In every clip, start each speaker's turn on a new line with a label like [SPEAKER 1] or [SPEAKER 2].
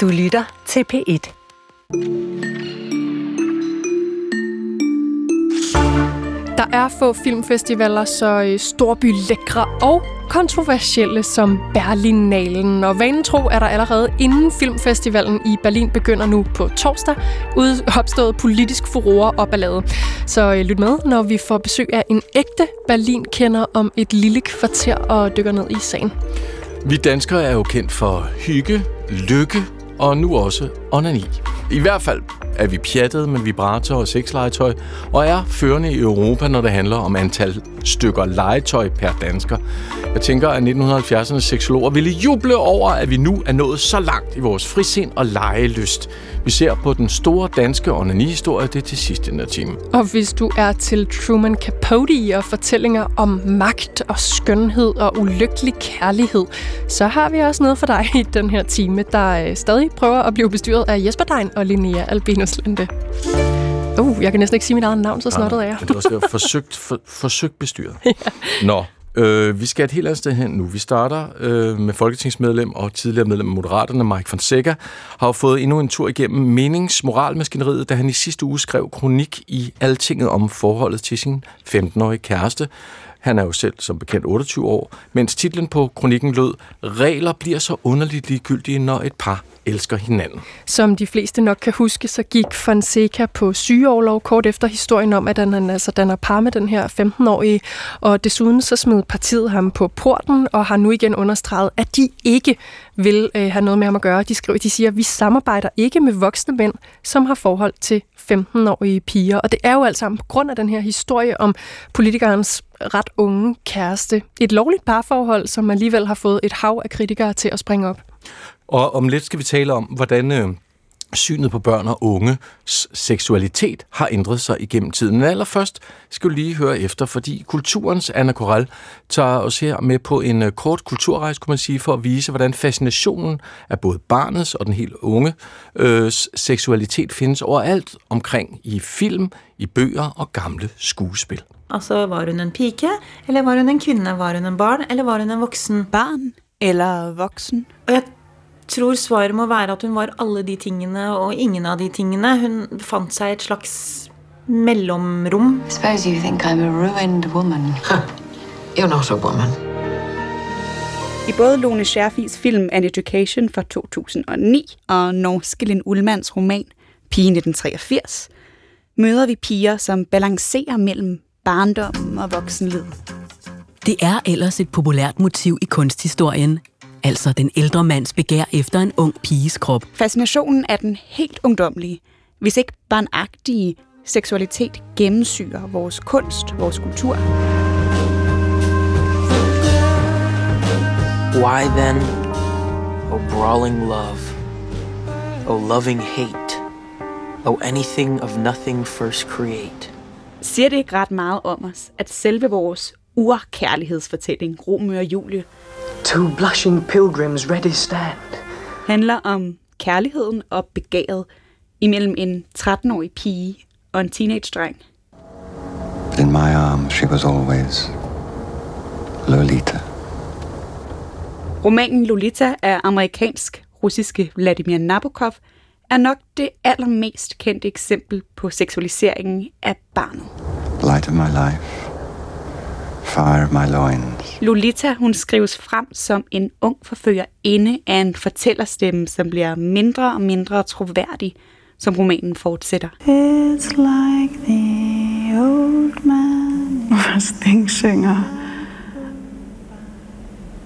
[SPEAKER 1] Du lytter til P1.
[SPEAKER 2] Der er få filmfestivaler så øh, storby lækre og kontroversielle som Berlinalen. Og vanen tro er der allerede inden filmfestivalen i Berlin begynder nu på torsdag opstået politisk furore og ballade. Så øh, lyt med, når vi får besøg af en ægte Berlin-kender om et lille kvarter og dykker ned i sagen.
[SPEAKER 3] Vi danskere er jo kendt for hygge, lykke og nu også onani. I hvert fald er vi pjattet med vibrator og sexlegetøj, og er førende i Europa, når det handler om antal stykker legetøj per dansker. Jeg tænker, at 1970'ernes seksologer ville juble over, at vi nu er nået så langt i vores frisind og legelyst. Vi ser på den store danske onani-historie, det til sidst i den time.
[SPEAKER 2] Og hvis du er til Truman Capote og fortællinger om magt og skønhed og ulykkelig kærlighed, så har vi også noget for dig i den her time, der øh, stadig prøver at blive bestyret af Jesper Dein og Linnea Albinus Linde. Uh, jeg kan næsten ikke sige mit eget navn, så snottet er jeg.
[SPEAKER 3] Det var forsøgt, for, forsøgt bestyret. ja. Nå, Øh, vi skal et helt andet sted hen nu. Vi starter øh, med folketingsmedlem og tidligere medlem af Moderaterne, Mike Fonseca, har jo fået endnu en tur igennem meningsmoralmaskineriet, da han i sidste uge skrev kronik i Altinget om forholdet til sin 15-årige kæreste. Han er jo selv som bekendt 28 år, mens titlen på kronikken lød Regler bliver så underligt ligegyldige, når et par elsker hinanden.
[SPEAKER 2] Som de fleste nok kan huske, så gik Fonseca på sygeoverlov kort efter historien om, at han altså danner par med den her 15-årige, og desuden så smed partiet ham på porten og har nu igen understreget, at de ikke vil øh, have noget med ham at gøre. De skriver, de siger, at vi samarbejder ikke med voksne mænd, som har forhold til 15-årige piger. Og det er jo alt sammen på grund af den her historie om politikernes ret unge kæreste. Et lovligt parforhold, som alligevel har fået et hav af kritikere til at springe op.
[SPEAKER 3] Og om lidt skal vi tale om, hvordan øh, synet på børn og unge seksualitet har ændret sig igennem tiden. Men allerførst skal vi lige høre efter, fordi kulturens Anna Koral tager os her med på en øh, kort kulturrejse, kunne man sige, for at vise, hvordan fascinationen af både barnets og den helt unge øh, seksualitet findes overalt omkring i film, i bøger og gamle skuespil.
[SPEAKER 4] Altså, var hun en pike, eller var hun en kvinde? Var hun en barn, eller var hun en voksen?
[SPEAKER 5] Barn eller voksen?
[SPEAKER 4] Og jeg tror svaret må være at hun var alle de tingene og ingen av de tingene. Hun befant seg i et slags mellomrom.
[SPEAKER 6] I suppose you think I'm a ruined woman.
[SPEAKER 7] You're not a woman.
[SPEAKER 5] I både Lone Scherfis film An Education fra 2009 og norske Lin Ullmanns roman Pige 1983 møder vi piger, som balancerer mellem barndom og voksenliv.
[SPEAKER 1] Det er ellers et populært motiv i kunsthistorien, altså den ældre mands begær efter en ung piges krop.
[SPEAKER 5] Fascinationen er den helt ungdomlige, hvis ikke barnagtige seksualitet gennemsyrer vores kunst, vores kultur.
[SPEAKER 8] Why then, O oh brawling love, O oh loving hate, O oh anything of nothing first create.
[SPEAKER 5] Siger det ikke ret meget om os, at selve vores urkærlighedsfortælling, Romeo og Julie,
[SPEAKER 9] Two blushing pilgrims ready stand.
[SPEAKER 5] handler om kærligheden og begæret imellem en 13-årig pige og en teenage-dreng.
[SPEAKER 10] But in my arms she was always Lolita.
[SPEAKER 5] Romanen Lolita af amerikansk-russiske Vladimir Nabokov er nok det allermest kendte eksempel på seksualiseringen af barnet.
[SPEAKER 10] Light of my life. Fire my loins.
[SPEAKER 5] Lolita hun skrives frem som en ung forfører inde af en fortællerstemme, som bliver mindre og mindre troværdig, som romanen fortsætter.
[SPEAKER 11] It's like the old man was thing synger.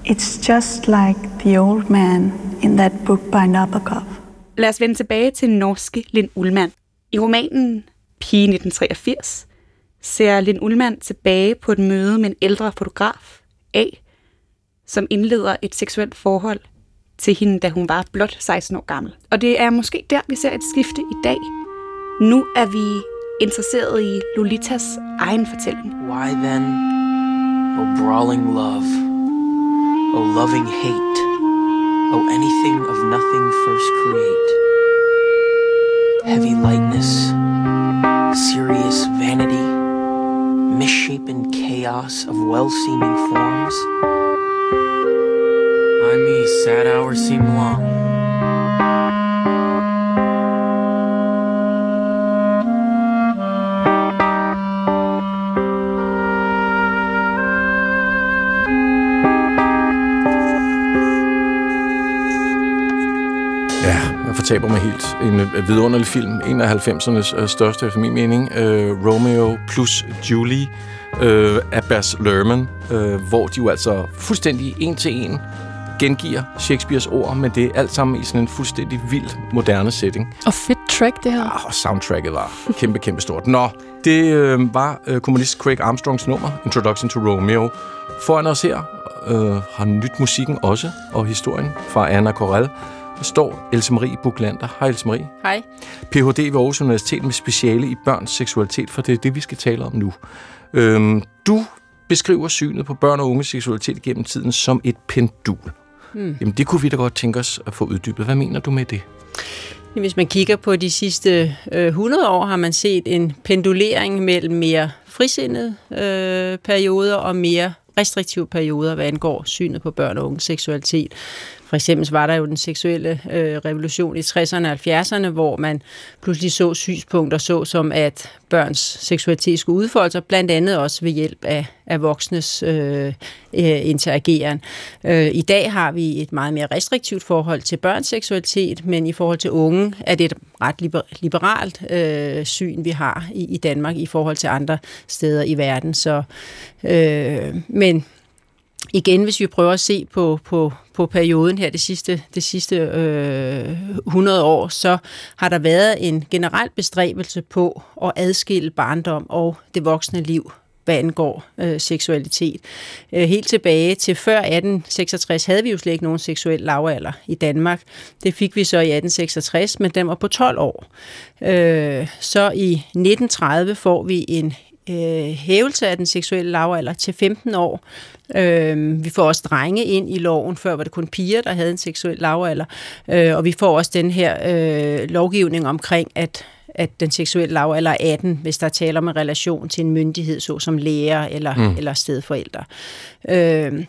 [SPEAKER 11] It's just like the old man in that book by Nabokov.
[SPEAKER 5] Lad os vende tilbage til norske Lind Ullmann. I romanen Pige 1983 ser Lind Ullmann tilbage på et møde med en ældre fotograf, A, som indleder et seksuelt forhold til hende, da hun var blot 16 år gammel. Og det er måske der, vi ser et skifte i dag. Nu er vi interesseret i Lolitas egen fortælling.
[SPEAKER 8] Why then, O oh brawling love, O oh loving hate, O oh anything of nothing first create. Heavy lightness, serious vanity, misshapen chaos of well-seeming forms. I me, sad hours seem long.
[SPEAKER 3] Fortaber mig helt. En øh, vidunderlig film. En af 90'ernes øh, største, efter min mening. Øh, Romeo plus Julie øh, af Baz Luhrmann, øh, hvor de jo altså fuldstændig en til en gengiver Shakespeares ord, men det er alt sammen i sådan en fuldstændig vild, moderne setting.
[SPEAKER 2] Og fedt track, det her.
[SPEAKER 3] Ah, og soundtracket var kæmpe, kæmpe stort. Nå, det øh, var øh, kommunist Craig Armstrongs nummer, Introduction to Romeo. Foran os her øh, har nyt musikken også, og historien fra Anna Corell. Der står Else Marie Buklander. Hej Else Marie.
[SPEAKER 12] Hej.
[SPEAKER 3] Ph.D. ved Aarhus Universitet med speciale i børns seksualitet, for det er det, vi skal tale om nu. Øhm, du beskriver synet på børn og unges seksualitet gennem tiden som et pendul. Hmm. Jamen, det kunne vi da godt tænke os at få uddybet. Hvad mener du med det?
[SPEAKER 12] Hvis man kigger på de sidste øh, 100 år, har man set en pendulering mellem mere frisindede øh, perioder og mere restriktive perioder, hvad angår synet på børn og unge seksualitet. For eksempel var der jo den seksuelle øh, revolution i 60'erne og 70'erne, hvor man pludselig så synspunkter så som, at børns seksualitet skulle udfolde sig, blandt andet også ved hjælp af, af voksnes øh, øh, interageren. Øh, I dag har vi et meget mere restriktivt forhold til børns seksualitet, men i forhold til unge er det et ret liber- liberalt øh, syn, vi har i, i Danmark i forhold til andre steder i verden. Så, øh, men igen, hvis vi prøver at se på, på, på perioden her, det sidste, det sidste øh, 100 år, så har der været en generel bestræbelse på at adskille barndom og det voksne liv hvad angår øh, seksualitet. Øh, helt tilbage til før 1866 havde vi jo slet ikke nogen seksuel lavalder i Danmark. Det fik vi så i 1866, men den var på 12 år. Øh, så i 1930 får vi en øh, hævelse af den seksuelle lavalder til 15 år. Øh, vi får også drenge ind i loven. Før var det kun piger, der havde en seksuel lavalder. Øh, og vi får også den her øh, lovgivning omkring, at at den seksuelle lavalder er 18, hvis der taler om en relation til en myndighed, såsom lærer eller, mm. eller stedforældre. Øh,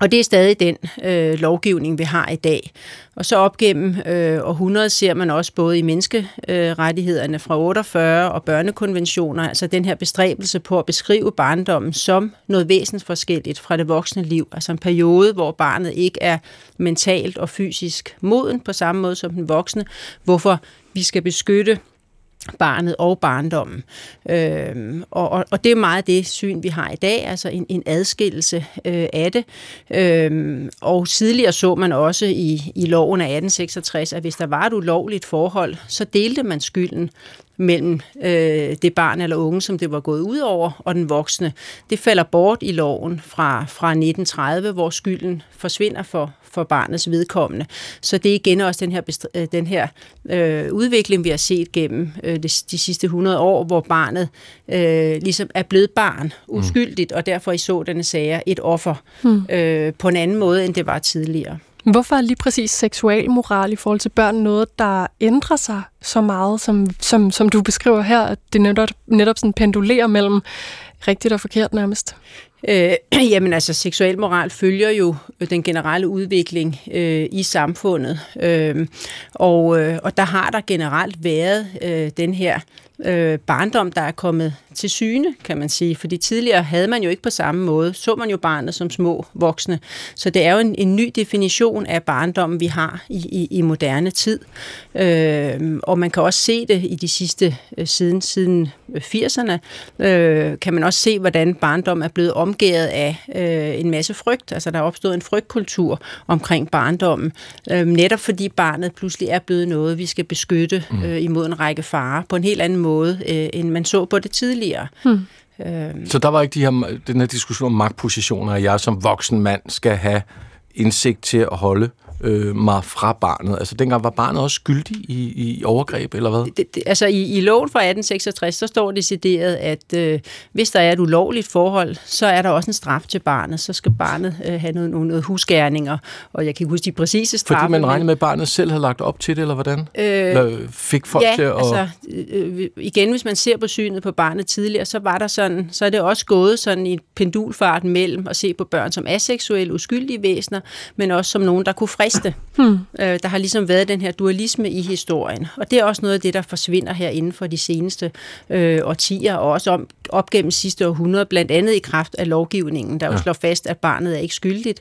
[SPEAKER 12] og det er stadig den øh, lovgivning, vi har i dag. Og så op gennem øh, århundredet ser man også både i menneskerettighederne øh, fra 48 og børnekonventioner, altså den her bestræbelse på at beskrive barndommen som noget væsensforskelligt fra det voksne liv. Altså en periode, hvor barnet ikke er mentalt og fysisk moden på samme måde som den voksne, hvorfor vi skal beskytte barnet og barndommen. Øhm, og, og, og det er meget det syn, vi har i dag, altså en, en adskillelse øh, af det. Øhm, og tidligere så man også i, i loven af 1866, at hvis der var et ulovligt forhold, så delte man skylden mellem øh, det barn eller unge, som det var gået ud over, og den voksne. Det falder bort i loven fra, fra 1930, hvor skylden forsvinder for, for barnets vedkommende. Så det er igen også den her, øh, den her øh, udvikling, vi har set gennem øh, de, de sidste 100 år, hvor barnet øh, ligesom er blevet barn, mm. uskyldigt, mm. og derfor i sådanne sager et offer mm. øh, på en anden måde, end det var tidligere.
[SPEAKER 2] Hvorfor er lige præcis seksualmoral i forhold til børn noget, der ændrer sig så meget, som, som, som du beskriver her, at det netop, netop sådan pendulerer mellem rigtigt og forkert nærmest?
[SPEAKER 12] Øh, jamen altså, seksuel moral følger jo den generelle udvikling øh, i samfundet, øh, og, øh, og der har der generelt været øh, den her øh, barndom, der er kommet til syne, kan man sige. Fordi tidligere havde man jo ikke på samme måde, så man jo barnet som små voksne. Så det er jo en, en ny definition af barndommen, vi har i, i, i moderne tid. Øh, og man kan også se det i de sidste, øh, siden, siden 80'erne, øh, kan man også se, hvordan barndom er blevet omgivet af øh, en masse frygt. Altså der er opstået en frygtkultur omkring barndommen. Øh, netop fordi barnet pludselig er blevet noget, vi skal beskytte mm. øh, imod en række farer på en helt anden måde, øh, end man så på det tidligere. Hmm.
[SPEAKER 3] Øhm. Så der var ikke de her, den her diskussion om magtpositioner, at jeg som voksen mand skal have indsigt til at holde øh, mig fra barnet? Altså dengang var barnet også skyldig i, i overgreb, eller hvad?
[SPEAKER 12] Det, det, altså i, i loven fra 1866, så står det decideret, at øh, hvis der er et ulovligt forhold, så er der også en straf til barnet. Så skal barnet øh, have noget, noget, husgærninger, og jeg kan ikke huske de præcise straffe.
[SPEAKER 3] Fordi man regner med, at barnet selv havde lagt op til det, eller hvordan? Øh, eller fik folk
[SPEAKER 12] ja,
[SPEAKER 3] til at...
[SPEAKER 12] altså øh, igen, hvis man ser på synet på barnet tidligere, så var der sådan, så er det også gået sådan i pendulfart mellem at se på børn som aseksuelle, uskyldige væsener, men også som nogen, der kunne friste kristne. Hmm. Øh, der har ligesom været den her dualisme i historien, og det er også noget af det, der forsvinder her inden for de seneste øh, årtier, og også om, op gennem sidste århundrede, blandt andet i kraft af lovgivningen, der jo slår fast, at barnet er ikke skyldigt.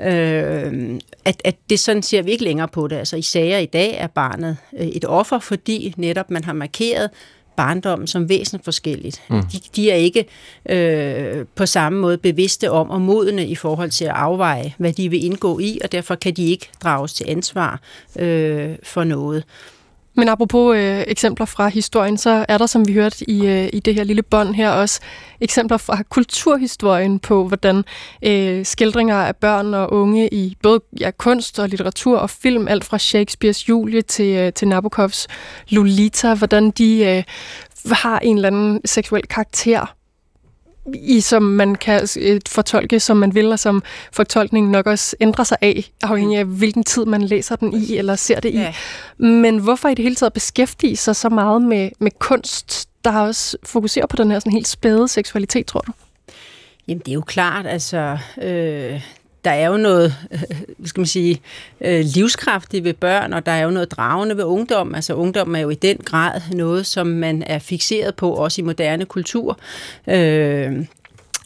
[SPEAKER 12] Øh, at, at det sådan ser vi ikke længere på det. Altså i sager i dag er barnet øh, et offer, fordi netop man har markeret, barndommen som væsentligt forskelligt. Mm. De, de er ikke øh, på samme måde bevidste om og modne i forhold til at afveje, hvad de vil indgå i, og derfor kan de ikke drages til ansvar øh, for noget.
[SPEAKER 2] Men apropos øh, eksempler fra historien, så er der, som vi hørte i, øh, i det her lille bånd her, også eksempler fra kulturhistorien på, hvordan øh, skildringer af børn og unge i både ja, kunst og litteratur og film, alt fra Shakespeares Julie til, øh, til Nabokovs Lolita, hvordan de øh, har en eller anden seksuel karakter i, som man kan øh, fortolke, som man vil, og som fortolkningen nok også ændrer sig af, afhængig af hvilken tid man læser den i, eller ser det ja. i. Men hvorfor i det hele taget beskæftige sig så meget med, med kunst, der også fokuserer på den her sådan helt spæde seksualitet, tror du?
[SPEAKER 12] Jamen, det er jo klart, altså... Øh der er jo noget, hvad skal man sige, øh, livskraftigt ved børn, og der er jo noget dragende ved ungdom. Altså ungdom er jo i den grad noget, som man er fixeret på, også i moderne kultur. Øh,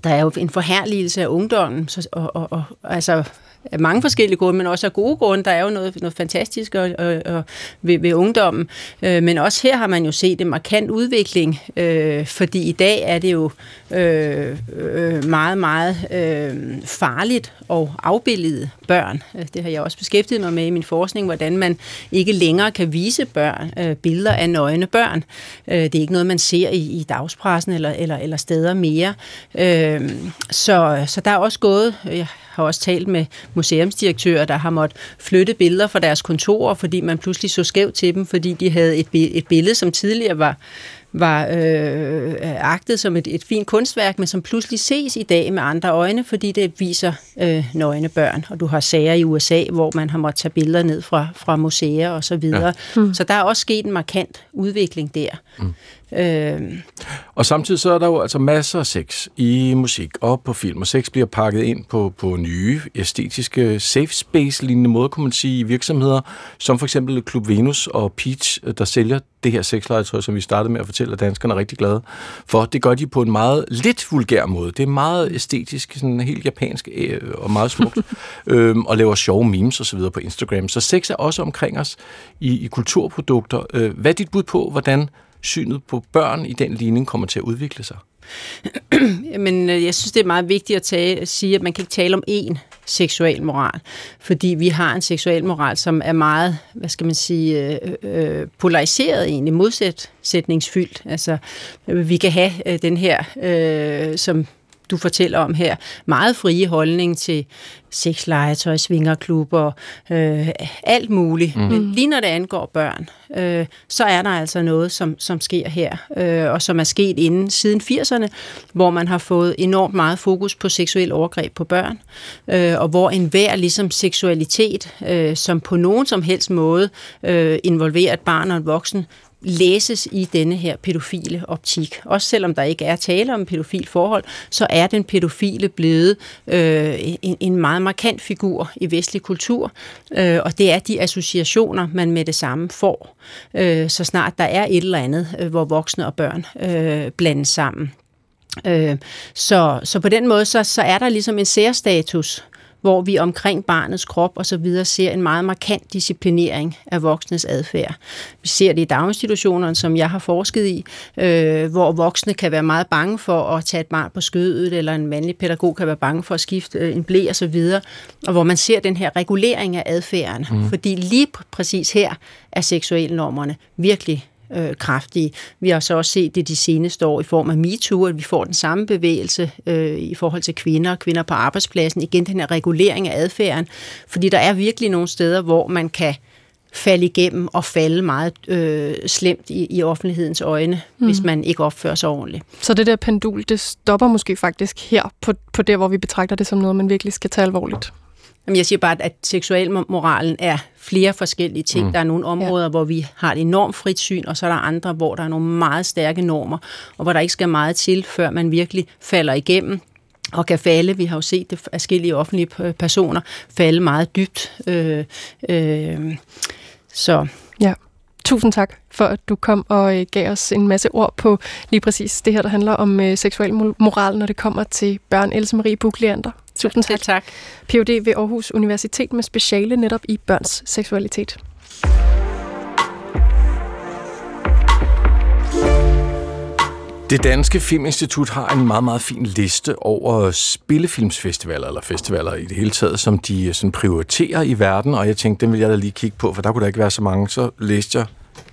[SPEAKER 12] der er jo en forherligelse af ungdommen, så, og, og, og altså af mange forskellige grunde, men også af gode grunde. Der er jo noget, noget fantastisk og, og, og ved, ved ungdommen. Øh, men også her har man jo set en markant udvikling, øh, fordi i dag er det jo øh, øh, meget, meget øh, farligt at afbillede børn. Øh, det har jeg også beskæftiget mig med i min forskning, hvordan man ikke længere kan vise børn øh, billeder af nøgne børn. Øh, det er ikke noget, man ser i, i dagspressen eller, eller, eller steder mere. Øh, så, så der er også gået, jeg har også talt med museumsdirektører, der har måttet flytte billeder fra deres kontorer, fordi man pludselig så skævt til dem, fordi de havde et, et billede, som tidligere var var øh, agtet som et, et fint kunstværk, men som pludselig ses i dag med andre øjne, fordi det viser øh, nøgne børn. Og du har sager i USA, hvor man har måttet tage billeder ned fra, fra museer og så videre. Ja. Mm. Så der er også sket en markant udvikling der. Mm.
[SPEAKER 3] Øh. Og samtidig så er der jo altså masser af sex i musik og på film, og sex bliver pakket ind på, på nye æstetiske safe space-lignende måder, kunne man sige, i virksomheder, som for eksempel Klub Venus og Peach, der sælger det her sexlegetøj, som vi startede med at fortælle, at danskerne er rigtig glade for. Det gør de på en meget lidt vulgær måde. Det er meget æstetisk, sådan helt japansk øh, og meget smukt, øhm, og laver sjove memes osv. på Instagram. Så sex er også omkring os i, i kulturprodukter. Øh, hvad er dit bud på, hvordan synet på børn i den ligning kommer til at udvikle sig?
[SPEAKER 12] Men øh, jeg synes, det er meget vigtigt at, tage, at sige, at man kan ikke tale om én seksuel moral, fordi vi har en seksuel moral, som er meget, hvad skal man sige, øh, øh polariseret egentlig, modsætningsfyldt. Altså, vi kan have øh, den her, øh, som du fortæller om her, meget frie holdning til sexlegetøj, svingerklubber, øh, alt muligt. Mm. Men lige når det angår børn, øh, så er der altså noget, som, som sker her, øh, og som er sket inden siden 80'erne, hvor man har fået enormt meget fokus på seksuel overgreb på børn, øh, og hvor enhver ligesom seksualitet, øh, som på nogen som helst måde øh, involverer et barn og en voksen, læses i denne her pædofile optik. Også selvom der ikke er tale om pædofil forhold, så er den pædofile blevet øh, en, en meget markant figur i vestlig kultur, øh, og det er de associationer, man med det samme får, øh, så snart der er et eller andet, øh, hvor voksne og børn øh, blandes sammen. Øh, så, så på den måde, så, så er der ligesom en særstatus hvor vi omkring barnets krop og så videre ser en meget markant disciplinering af voksnes adfærd. Vi ser det i daginstitutionerne, som jeg har forsket i, øh, hvor voksne kan være meget bange for at tage et barn på skødet, eller en mandlig pædagog kan være bange for at skifte øh, en blæ og så videre, og hvor man ser den her regulering af adfærden. Mm. Fordi lige præcis her er seksualnormerne virkelig øh, kraftige. Vi har så også set det de seneste år i form af MeToo, at vi får den samme bevægelse øh, i forhold til kvinder og kvinder på arbejdspladsen. Igen den her regulering af adfærden, fordi der er virkelig nogle steder, hvor man kan falde igennem og falde meget øh, slemt i, i offentlighedens øjne, mm. hvis man ikke opfører sig ordentligt.
[SPEAKER 2] Så det der pendul, det stopper måske faktisk her på, på der, hvor vi betragter det som noget, man virkelig skal tage alvorligt?
[SPEAKER 12] Jamen, jeg siger bare, at seksualmoralen er flere forskellige ting. Mm. Der er nogle områder, ja. hvor vi har et enormt frit syn, og så er der andre, hvor der er nogle meget stærke normer, og hvor der ikke skal meget til, før man virkelig falder igennem og kan falde, vi har jo set det forskellige offentlige personer, falde meget dybt. Øh, øh, så
[SPEAKER 2] ja. Tusind tak for, at du kom og øh, gav os en masse ord på lige præcis det her, der handler om øh, seksuel moral, når det kommer til børn. Else Marie Bukleander. Tusind tak.
[SPEAKER 12] tak.
[SPEAKER 2] Ph.D. ved Aarhus Universitet med speciale netop i børns seksualitet.
[SPEAKER 3] Det Danske Filminstitut har en meget, meget fin liste over spillefilmsfestivaler, eller festivaler i det hele taget, som de sådan prioriterer i verden, og jeg tænkte, den vil jeg da lige kigge på, for der kunne der ikke være så mange. Så læste jeg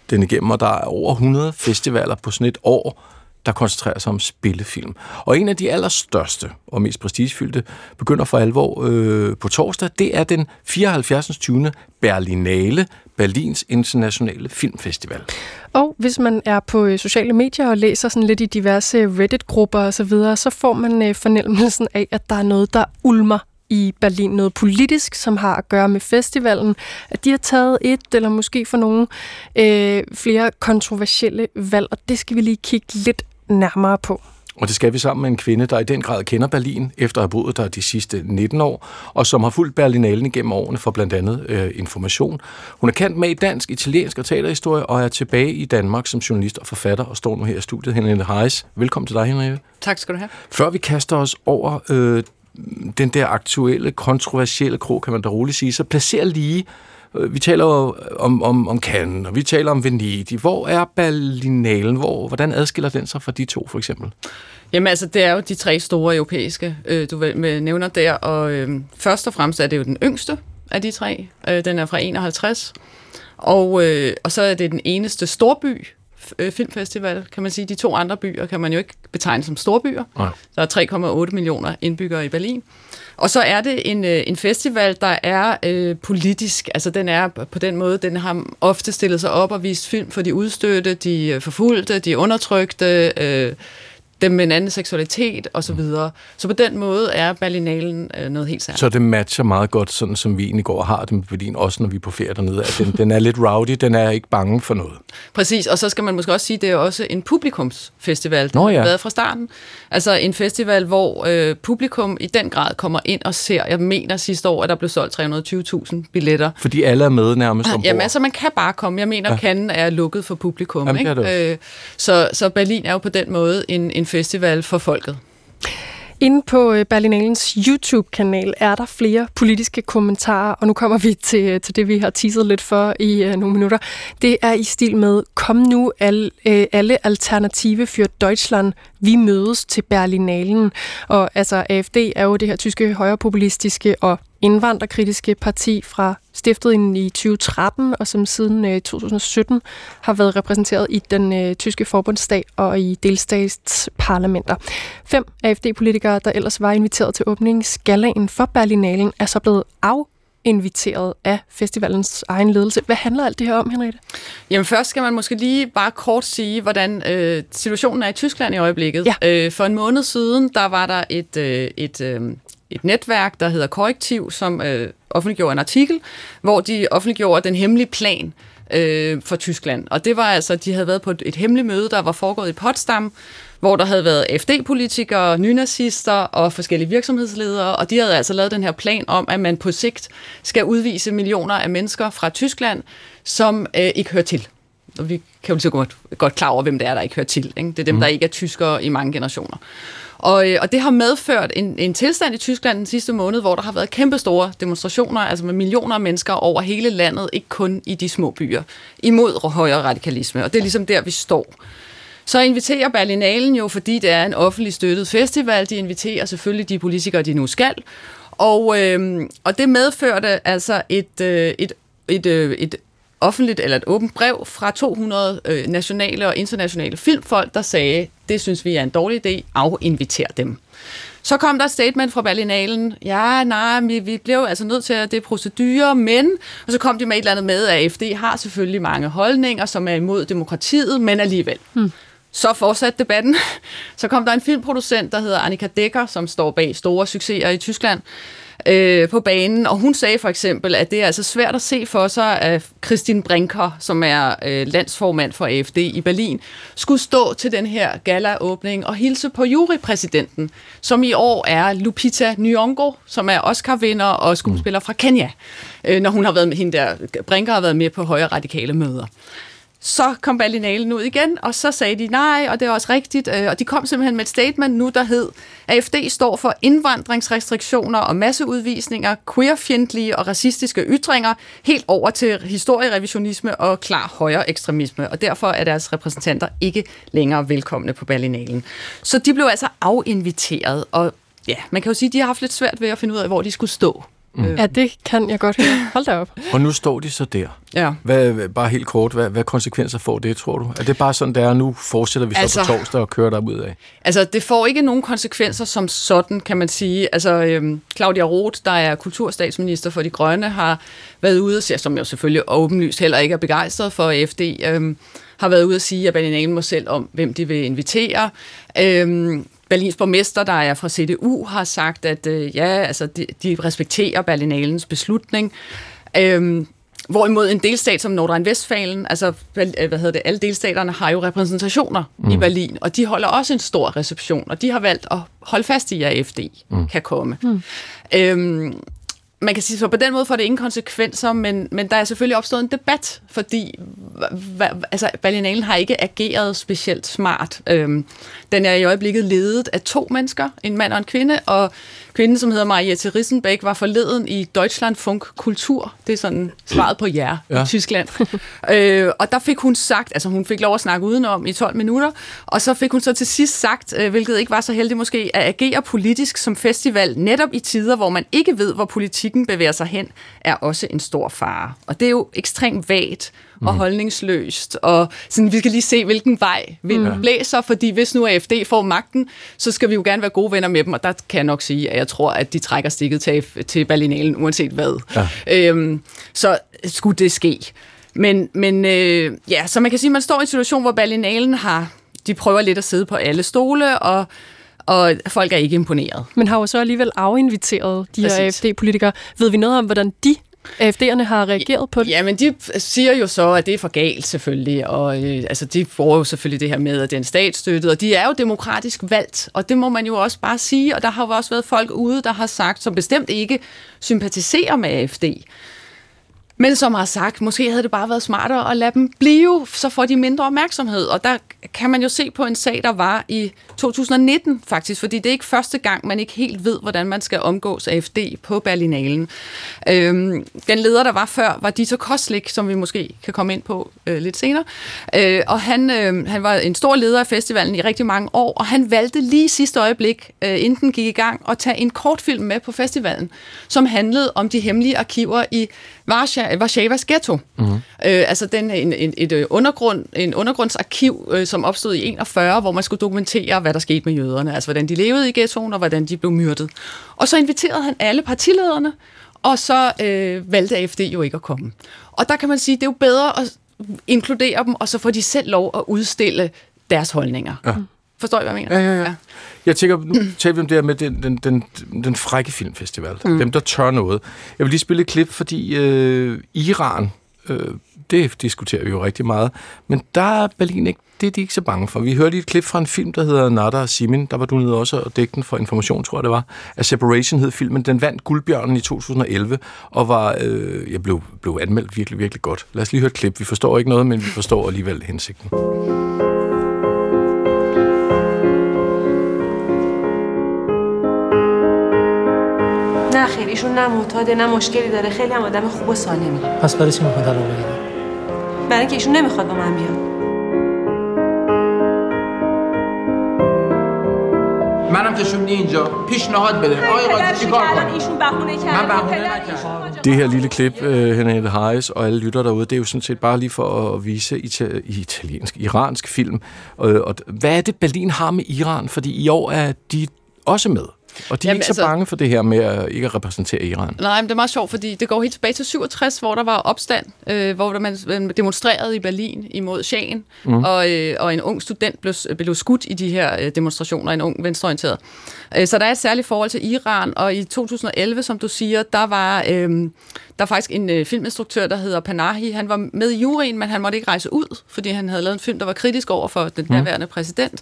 [SPEAKER 3] den igennem, og der er over 100 festivaler på sådan et år, der koncentrerer sig om spillefilm. Og en af de allerstørste og mest prestigefyldte begynder for alvor øh, på torsdag. Det er den 74. 20. Berlinale, Berlins Internationale Filmfestival.
[SPEAKER 2] Og hvis man er på øh, sociale medier og læser sådan lidt i diverse Reddit-grupper osv., så, videre, så får man øh, fornemmelsen af, at der er noget, der ulmer i Berlin noget politisk, som har at gøre med festivalen, at de har taget et, eller måske for nogle øh, flere kontroversielle valg, og det skal vi lige kigge lidt nærmere på.
[SPEAKER 3] Og det skal vi sammen med en kvinde, der i den grad kender Berlin, efter at have boet der de sidste 19 år, og som har fulgt Berlinalen gennem årene for blandt andet øh, information. Hun er kendt med i dansk, italiensk og teaterhistorie, og er tilbage i Danmark som journalist og forfatter, og står nu her i studiet. Henriette Heis, velkommen til dig, Henriette.
[SPEAKER 13] Tak skal du have.
[SPEAKER 3] Før vi kaster os over øh, den der aktuelle, kontroversielle krog, kan man da roligt sige, så placer lige Øh, vi taler jo om, om, om Cannes, og vi taler om Venedig. Hvor er Berlinalen? Hvor, hvordan adskiller den sig fra de to, for eksempel?
[SPEAKER 13] Jamen altså, det er jo de tre store europæiske, øh, du med nævner der, og øh, først og fremmest er det jo den yngste af de tre. Øh, den er fra 51. Og, øh, og så er det den eneste storby øh, filmfestival, kan man sige. De to andre byer kan man jo ikke betegne som storbyer. Nej. Der er 3,8 millioner indbyggere i Berlin. Og så er det en, øh, en festival, der er øh, politisk. Altså den er på den måde, den har ofte stillet sig op og vist film for de udstødte, de øh, forfulgte, de undertrykte, øh, dem med en anden seksualitet osv. Så, videre. så på den måde er Berlinalen øh, noget helt særligt.
[SPEAKER 3] Så det matcher meget godt, sådan som vi egentlig går og har det med Berlin, også når vi er på ferie dernede. At den, den er lidt rowdy, den er ikke bange for noget.
[SPEAKER 13] Præcis, og så skal man måske også sige, at det er også en publikumsfestival. Det
[SPEAKER 3] Nå, ja.
[SPEAKER 13] har været fra starten. Altså en festival, hvor øh, publikum i den grad kommer ind og ser. Jeg mener sidste år, at der blev solgt 320.000 billetter.
[SPEAKER 3] Fordi alle er med nærmest ombord.
[SPEAKER 13] Jamen altså, man kan bare komme. Jeg mener, ja. at er lukket for publikum. Jamen, ikke? Øh, så, så Berlin er jo på den måde en, en festival for folket.
[SPEAKER 2] Inde på øh, Berlinalens YouTube-kanal er der flere politiske kommentarer, og nu kommer vi til, øh, til det, vi har teaset lidt for i uh, nogle minutter. Det er i stil med, kom nu al, uh, alle alternative for Deutschland, vi mødes til Berlinalen. Og altså AFD er jo det her tyske højrepopulistiske og indvandrerkritiske parti fra stiftet i 2013, og som siden 2017 har været repræsenteret i den øh, tyske forbundsdag og i delstatsparlamenter. Fem AFD-politikere, der ellers var inviteret til åbningsgalaen for Berlinalen, er så blevet af inviteret af festivalens egen ledelse. Hvad handler alt det her om, Henriette?
[SPEAKER 13] Jamen først skal man måske lige bare kort sige, hvordan øh, situationen er i Tyskland i øjeblikket. Ja. Øh, for en måned siden, der var der et, øh, et, øh, et netværk, der hedder Korrektiv, som øh, offentliggjorde en artikel, hvor de offentliggjorde den hemmelige plan øh, for Tyskland. Og det var altså, de havde været på et, et hemmeligt møde, der var foregået i Potsdam, hvor der havde været FD-politikere, nynazister og forskellige virksomhedsledere, og de havde altså lavet den her plan om, at man på sigt skal udvise millioner af mennesker fra Tyskland, som øh, ikke hører til. Og vi kan jo lige så godt, godt klar over, hvem det er, der ikke hører til. Ikke? Det er dem, mm. der ikke er tyskere i mange generationer. Og, øh, og det har medført en, en tilstand i Tyskland den sidste måned, hvor der har været kæmpe store demonstrationer, altså med millioner af mennesker over hele landet, ikke kun i de små byer, imod højere radikalisme. Og det er ligesom der, vi står. Så inviterer Berlinalen jo, fordi det er en offentlig støttet festival, de inviterer selvfølgelig de politikere, de nu skal. Og, øh, og det medførte altså et, øh, et, et, øh, et offentligt eller et åbent brev fra 200 øh, nationale og internationale filmfolk, der sagde, det synes vi er en dårlig idé, afinviter dem. Så kom der et statement fra Berlinalen. Ja, nej, vi, vi blev altså nødt til at det er procedurer, men... Og så kom de med et eller andet med, at AFD har selvfølgelig mange holdninger, som er imod demokratiet, men alligevel. Hmm. Så fortsatte debatten. Så kom der en filmproducent, der hedder Annika Dekker, som står bag store succeser i Tyskland, øh, på banen, og hun sagde for eksempel, at det er altså svært at se for sig, at Christine Brinker, som er øh, landsformand for AFD i Berlin, skulle stå til den her galaåbning og hilse på jurypræsidenten, som i år er Lupita Nyong'o, som er Oscar-vinder og skuespiller fra Kenya, øh, når hun har været med hende der, Brinker har været med på højre radikale møder. Så kom Berlinalen ud igen, og så sagde de nej, og det er også rigtigt. Øh, og de kom simpelthen med et statement nu, der hed, AFD står for indvandringsrestriktioner og masseudvisninger, queerfjendtlige og racistiske ytringer, helt over til historierevisionisme og klar højre ekstremisme, og derfor er deres repræsentanter ikke længere velkomne på Berlinalen. Så de blev altså afinviteret, og ja, man kan jo sige, at de har haft lidt svært ved at finde ud af, hvor de skulle stå.
[SPEAKER 2] Mm. Ja, det kan jeg godt høre. Hold da op.
[SPEAKER 3] Og nu står de så der.
[SPEAKER 13] Ja.
[SPEAKER 3] Hvad, bare helt kort, hvad, hvad konsekvenser får det, tror du? Er det bare sådan, det er, nu fortsætter vi så
[SPEAKER 13] Altså-
[SPEAKER 3] på torsdag og kører der ud af?
[SPEAKER 13] Altså, det får ikke nogen konsekvenser som sådan, kan man sige. Altså, øhm, Claudia Roth, der er kulturstatsminister for De Grønne, har været ude og sige, som jo selvfølgelig åbenlyst heller ikke er begejstret for AFD, øhm, har været ude at sige, at Berlinalen må selv om, hvem de vil invitere. Øhm, Berlins borgmester, der er fra CDU, har sagt, at øh, ja, altså, de, de respekterer Berlinalens beslutning. Øhm, Hvorimod en delstat som Nordrhein-Westfalen, altså vel, øh, hvad hedder det, alle delstaterne har jo repræsentationer mm. i Berlin, og de holder også en stor reception, og de har valgt at holde fast i, at AFD mm. kan komme. Mm. Øhm, man kan sige, så på den måde får det ingen konsekvenser, men, men der er selvfølgelig opstået en debat, fordi altså, Berlinalen har ikke ageret specielt smart. Øhm, den er i øjeblikket ledet af to mennesker, en mand og en kvinde, og kvinden, som hedder Mariette Rissenbeck, var forleden i Deutschlandfunk Kultur. Det er sådan svaret på jer. Ja. i Tyskland. øh, og der fik hun sagt, altså hun fik lov at snakke udenom i 12 minutter, og så fik hun så til sidst sagt, øh, hvilket ikke var så heldigt måske, at agere politisk som festival, netop i tider, hvor man ikke ved, hvor politikken bevæger sig hen, er også en stor fare. Og det er jo ekstremt vagt og holdningsløst, og sådan, vi skal lige se, hvilken vej vinden
[SPEAKER 3] Mm.
[SPEAKER 13] blæser, fordi hvis nu AFD får magten, så skal vi jo gerne være gode venner med dem, og der kan jeg nok sige, at jeg tror, at de trækker stikket til, til Berlinalen, uanset hvad.
[SPEAKER 3] Ja.
[SPEAKER 13] Øhm, så skulle det ske. Men, men øh, ja, så man kan sige, at man står i en situation, hvor Berlinalen har, de prøver lidt at sidde på alle stole, og, og folk er ikke imponeret.
[SPEAKER 2] Men har jo så alligevel afinviteret de her
[SPEAKER 13] Præcis.
[SPEAKER 2] AFD-politikere. Ved vi noget om, hvordan de AFD'erne har reageret på det?
[SPEAKER 13] Ja, men de siger jo så, at det er for galt selvfølgelig, og øh, altså, de får jo selvfølgelig det her med, at det er en statsstøttet, og de er jo demokratisk valgt, og det må man jo også bare sige, og der har jo også været folk ude, der har sagt, som bestemt ikke sympatiserer med AFD, men som har sagt, måske havde det bare været smartere at lade dem blive, så får de mindre opmærksomhed. Og der kan man jo se på en sag, der var i 2019 faktisk, fordi det er ikke første gang, man ikke helt ved, hvordan man skal omgås AFD på Berlinalen. Øhm, den leder, der var før, var Dieter Koslik, som vi måske kan komme ind på øh, lidt senere. Øh, og han, øh, han var en stor leder af festivalen i rigtig mange år, og han valgte lige sidste øjeblik, øh, inden den gik i gang, at tage en kortfilm med på festivalen, som handlede om de hemmelige arkiver i Warszawas ghetto. Mm-hmm. Øh, altså den, en, en, et øh, undergrund, en undergrundsarkiv, øh, som opstod i 41, hvor man skulle dokumentere, hvad der skete med jøderne, altså hvordan de levede i ghettoen, og hvordan de blev myrdet. Og så inviterede han alle partilederne, og så øh, valgte AFD jo ikke at komme. Og der kan man sige, det er jo bedre at inkludere dem, og så får de selv lov at udstille deres holdninger.
[SPEAKER 3] Ja.
[SPEAKER 13] Forstår I, hvad jeg mener?
[SPEAKER 3] Ja, ja, ja. Jeg tænker, nu taler vi om det her med den, den, den, den frække filmfestival.
[SPEAKER 13] Mm.
[SPEAKER 3] Dem, der tør noget. Jeg vil lige spille et klip, fordi øh, Iran, øh, det diskuterer vi jo rigtig meget, men der er Berlin ikke, det er de ikke så bange for. Vi hørte lige et klip fra en film, der hedder Nada og Simin. Der var du nede også og dække den for information, tror jeg det var. A Separation hed filmen. Den vandt Guldbjørnen i 2011, og var, øh, jeg blev, blev anmeldt virkelig, virkelig godt. Lad os lige høre et klip. Vi forstår ikke noget, men vi forstår alligevel hensigten.
[SPEAKER 14] نه خیر ایشون نه معتاده نه مشکلی داره خیلی هم آدم خوب و سالمی
[SPEAKER 15] پس برای چی میخواد طلاق بگیره
[SPEAKER 14] برای اینکه ایشون نمیخواد با من بیاد
[SPEAKER 16] منم کشوندی اینجا پیشنهاد بده آقای قاضی چیکار کنم
[SPEAKER 14] ایشون بهونه کرد
[SPEAKER 16] من بهونه نکردم
[SPEAKER 3] Det her lille klip, uh, Henriette Hayes og alle lytter derude, det er jo sådan set bare lige for at vise ita- italiensk, iransk film. Og, og hvad er det, Berlin har med Iran? Fordi i år er de også med. Og de er Jamen, ikke så altså, bange for det her med at ikke at repræsentere Iran.
[SPEAKER 13] Nej, men det er meget sjovt, fordi det går helt tilbage til 67, hvor der var opstand, øh, hvor man demonstrerede i Berlin imod Shahen, mm. og, øh, og en ung student blev, blev skudt i de her øh, demonstrationer, en ung venstreorienteret. Øh, så der er et særligt forhold til Iran, og i 2011, som du siger, der var øh, der er faktisk en øh, filminstruktør, der hedder Panahi. Han var med i juryen, men han måtte ikke rejse ud, fordi han havde lavet en film, der var kritisk over for den mm. nærværende præsident.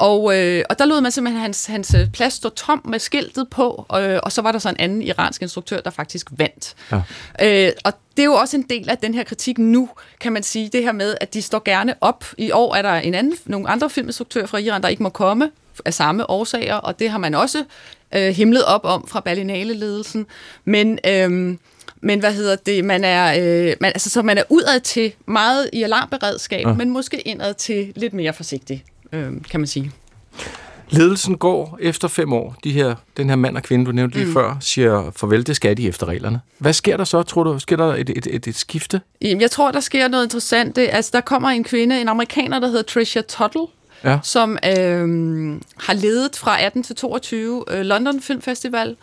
[SPEAKER 13] Og, øh, og der lod man simpelthen hans, hans øh, plads stå tom med skiltet på, øh, og så var der så en anden iransk instruktør, der faktisk vandt. Ja. Øh, og det er jo også en del af den her kritik nu, kan man sige, det her med, at de står gerne op. I år er der en anden, nogle andre filminstruktører fra Iran, der ikke må komme af samme årsager, og det har man også øh, himlet op om fra Berlinale-ledelsen. Men... Øh, men hvad hedder det, man er, øh, man, altså, så man er udad til meget i alarmberedskab, ja. men måske indad til lidt mere forsigtig øh, kan man sige.
[SPEAKER 3] Ledelsen går efter fem år. De her, den her mand og kvinde, du nævnte lige mm. før, siger farvel, det skal de efter reglerne. Hvad sker der så, tror du? Sker der et, et, et, et skifte?
[SPEAKER 13] Jeg tror, der sker noget interessant. Det, altså, der kommer en kvinde, en amerikaner, der hedder Tricia Tuttle, ja. som øh, har ledet fra 18 til 22 øh, London Film Festival,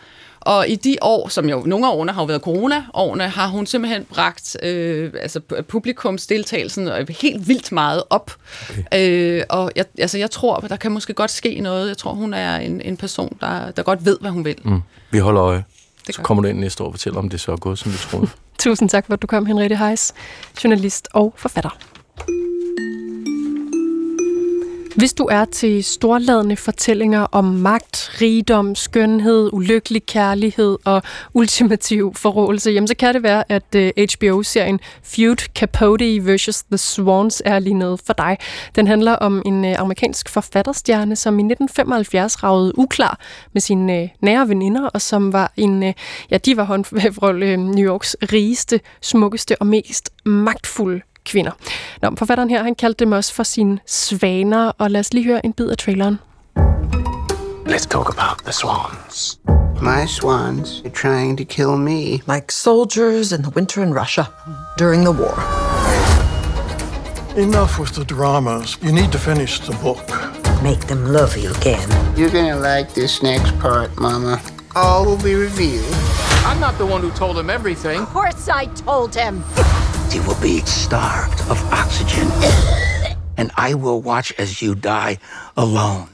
[SPEAKER 13] og i de år, som jo nogle af årene har jo været corona-årene, har hun simpelthen bragt øh, altså publikumsdeltagelsen helt vildt meget op. Okay. Øh, og jeg, altså, jeg tror, der kan måske godt ske noget. Jeg tror, hun er en, en person, der, der godt ved, hvad hun vil. Mm.
[SPEAKER 3] Vi holder øje. Det så kommer du ind næste år og fortæller, om det så er gået, som du troede.
[SPEAKER 2] Tusind tak for, at du kom, Henriette Heis, journalist og forfatter. Hvis du er til storladende fortællinger om magt, rigdom, skønhed, ulykkelig kærlighed og ultimativ forrådelse, jamen så kan det være, at øh, HBO-serien Feud Capote vs. The Swans er lige noget for dig. Den handler om en øh, amerikansk forfatterstjerne, som i 1975 ragede uklar med sine øh, nære veninder, og som var en, ja, de var håndfuld New Yorks rigeste, smukkeste og mest magtfulde kvinder. Nå, forfatteren her, han kaldte dem også for sine svaner, og lad os lige høre en bid af traileren.
[SPEAKER 15] Let's talk about the swans. My swans are trying to kill me.
[SPEAKER 17] Like soldiers in the winter in Russia during the war.
[SPEAKER 18] Enough with the dramas. You need to finish the book.
[SPEAKER 17] Make them love you again.
[SPEAKER 15] You're gonna like this next part, Mama. All will be revealed.
[SPEAKER 16] I'm not the one who told him everything.
[SPEAKER 19] Of course I told him.
[SPEAKER 15] He will be starved of oxygen. And I will watch as you die alone.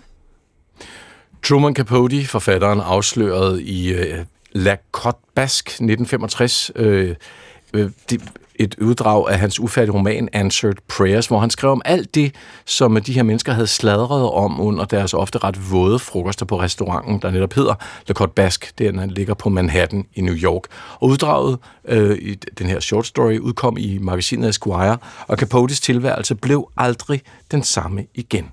[SPEAKER 3] Truman Capote, forfatteren, afsløret i uh, La Cote Basque 1965. Uh, øh, øh, det, et uddrag af hans ufærdige roman Answered Prayers, hvor han skrev om alt det, som de her mennesker havde sladret om under deres ofte ret våde frokoster på restauranten, der netop hedder Le Cote Basque. Den ligger på Manhattan i New York. Og uddraget øh, i den her short story udkom i magasinet Esquire, og Capotes tilværelse blev aldrig den samme igen.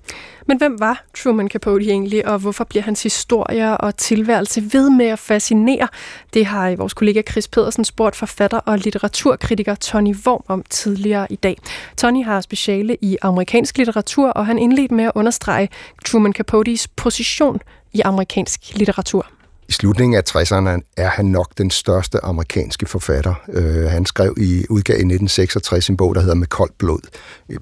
[SPEAKER 2] Men hvem var Truman Capote egentlig, og hvorfor bliver hans historier og tilværelse ved med at fascinere? Det har vores kollega Chris Pedersen spurgt forfatter og litteraturkritiker Tony Worm om tidligere i dag. Tony har speciale i amerikansk litteratur, og han indledte med at understrege Truman Capotes position i amerikansk litteratur.
[SPEAKER 20] I slutningen af 60'erne er han nok den største amerikanske forfatter. Øh, han skrev i udgave i 1966 en bog, der hedder Med koldt blod,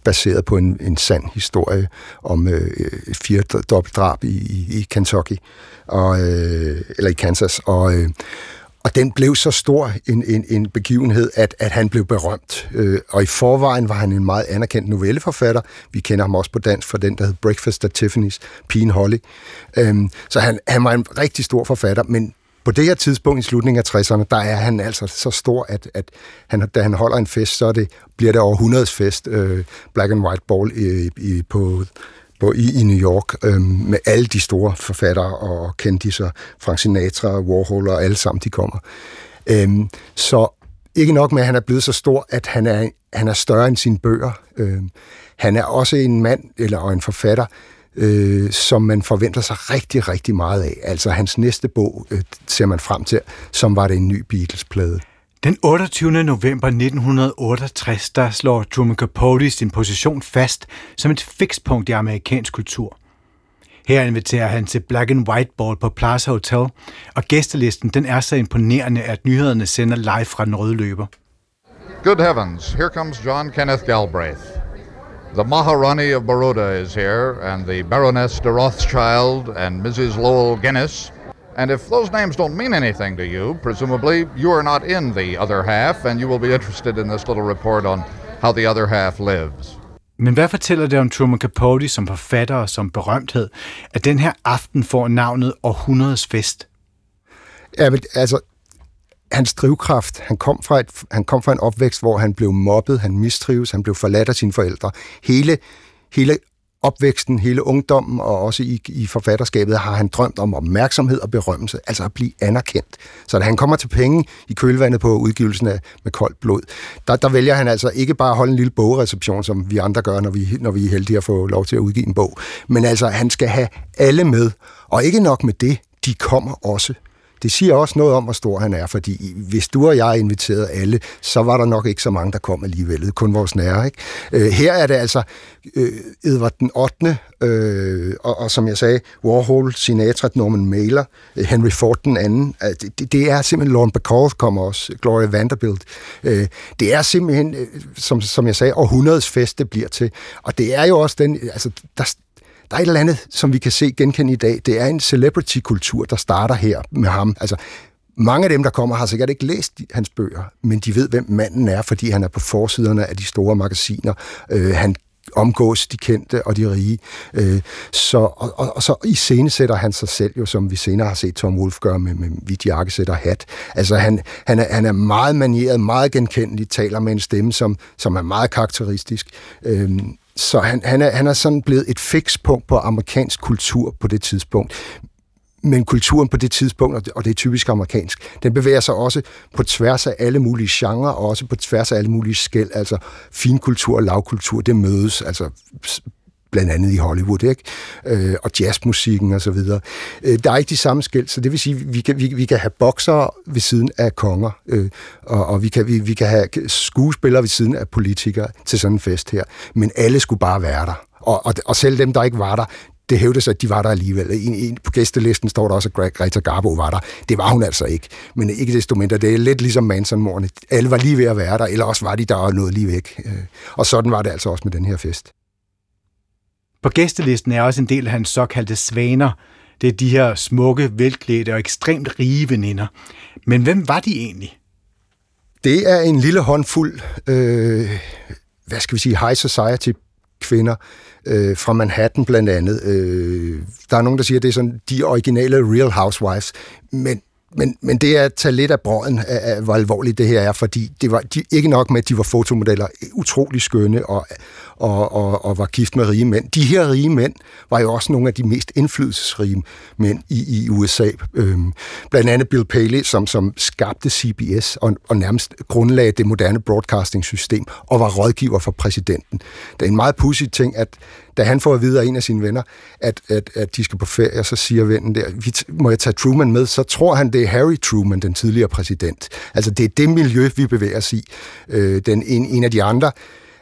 [SPEAKER 20] baseret på en, en sand historie om øh, fire dobbeltdrab i, i, i Kentucky, og, øh, eller i Kansas. Og, øh, og den blev så stor en, en, en begivenhed, at, at han blev berømt. Øh, og i forvejen var han en meget anerkendt novelleforfatter. Vi kender ham også på dansk for den, der hed Breakfast at Tiffany's, Pigen Holly. Øhm, så han, han var en rigtig stor forfatter, men på det her tidspunkt i slutningen af 60'erne, der er han altså så stor, at, at han, da han holder en fest, så det, bliver det over 100 fest, øh, Black and White Ball i, i, på på, i, i New York øh, med alle de store forfattere og kendtiser, Frank Sinatra, Warhol og alle sammen, de kommer. Øh, så ikke nok med, at han er blevet så stor, at han er, han er større end sine bøger. Øh, han er også en mand eller en forfatter, øh, som man forventer sig rigtig, rigtig meget af. Altså hans næste bog øh, ser man frem til, som var det en ny Beatles-plade.
[SPEAKER 21] Den 28. november 1968, der slår Truman Capote sin position fast som et fikspunkt i amerikansk kultur. Her inviterer han til Black and White Ball på Plaza Hotel, og gæstelisten den er så imponerende, at nyhederne sender live fra den røde løber.
[SPEAKER 22] Good heavens, here comes John Kenneth Galbraith. The Maharani of Baroda is here, and the Baroness de Rothschild and Mrs. Lowell Guinness – And if those names don't mean anything to you, presumably you are not in the other half, and you will be interested in this little report on how the other half lives.
[SPEAKER 21] Men hvad fortæller det om Truman Capote som forfatter og som berømthed, at den her aften får navnet Århundredes Fest?
[SPEAKER 20] Ja, men altså, hans drivkraft, han kom, fra et, han kom fra en opvækst, hvor han blev mobbet, han mistrives, han blev forladt af sine forældre. Hele, hele opvæksten, hele ungdommen og også i, i forfatterskabet har han drømt om opmærksomhed og berømmelse, altså at blive anerkendt. Så da han kommer til penge i kølvandet på udgivelsen af Med koldt blod, der, der vælger han altså ikke bare at holde en lille bogreception, som vi andre gør, når vi, når vi er heldige at få lov til at udgive en bog, men altså han skal have alle med, og ikke nok med det, de kommer også det siger også noget om, hvor stor han er, fordi hvis du og jeg inviterede alle, så var der nok ikke så mange, der kom alligevel. Kun vores nære. Ikke? Øh, her er det altså øh, Edvard den 8., øh, og, og som jeg sagde, Warhol, Sinatra, Norman Mailer, øh, Henry Ford den anden. Øh, det, det er simpelthen, Lauren Bacall kommer også, Gloria Vanderbilt. Øh, det er simpelthen, øh, som, som jeg sagde, århundredes fest, det bliver til. Og det er jo også den, altså, der, der er et eller andet, som vi kan se genkende i dag. Det er en celebrity-kultur, der starter her med ham. Altså, mange af dem, der kommer, har sikkert ikke læst hans bøger, men de ved, hvem manden er, fordi han er på forsiderne af de store magasiner. Øh, han omgås de kendte og de rige. Øh, så, og, og, og så i scene sætter han sig selv jo, som vi senere har set Tom Wolf gøre med, med hvidt jakkesæt og hat. Altså han, han, er, han er meget manieret, meget genkendelig, taler med en stemme, som, som er meget karakteristisk. Øh, så han, han, er, han er sådan blevet et fikspunkt på amerikansk kultur på det tidspunkt. Men kulturen på det tidspunkt, og det er typisk amerikansk, den bevæger sig også på tværs af alle mulige genrer, og også på tværs af alle mulige skæld. Altså finkultur og lavkultur, det mødes. Altså blandt andet i Hollywood, ikke? Øh, og jazzmusikken og så videre. Øh, der er ikke de samme skæld, så det vil sige, vi kan, vi, vi kan have boksere ved siden af konger, øh, og, og vi, kan, vi, vi kan have skuespillere ved siden af politikere til sådan en fest her, men alle skulle bare være der. Og, og, og selv dem, der ikke var der, det hævdes, at de var der alligevel. En, en, på gæstelisten står der også, at Greta Garbo var der. Det var hun altså ikke. Men ikke desto mindre, det er lidt ligesom Manson-morne. Alle var lige ved at være der, eller også var de der og noget lige væk. Øh, og sådan var det altså også med den her fest.
[SPEAKER 21] På gæstelisten er også en del af hans såkaldte svaner. Det er de her smukke, velklædte og ekstremt rige veninder. Men hvem var de egentlig?
[SPEAKER 20] Det er en lille håndfuld, øh, hvad skal vi sige, high society kvinder øh, fra Manhattan blandt andet. Øh, der er nogen, der siger, at det er sådan de originale Real Housewives, men men, men det er at tage lidt af brøden af, af, hvor alvorligt det her er, fordi det var de, ikke nok med, at de var fotomodeller, utrolig skønne og, og, og, og var gift med rige mænd. De her rige mænd var jo også nogle af de mest indflydelsesrige mænd i, i USA. Øhm, blandt andet Bill Paley, som, som skabte CBS og, og nærmest grundlagde det moderne broadcasting-system og var rådgiver for præsidenten. Det er en meget pudsig ting, at da han får at vide af en af sine venner, at, at, at de skal på ferie, så siger vennen der, vi må jeg tage Truman med? Så tror han, det er Harry Truman, den tidligere præsident. Altså, det er det miljø, vi bevæger os i. Øh, den, en, en af de andre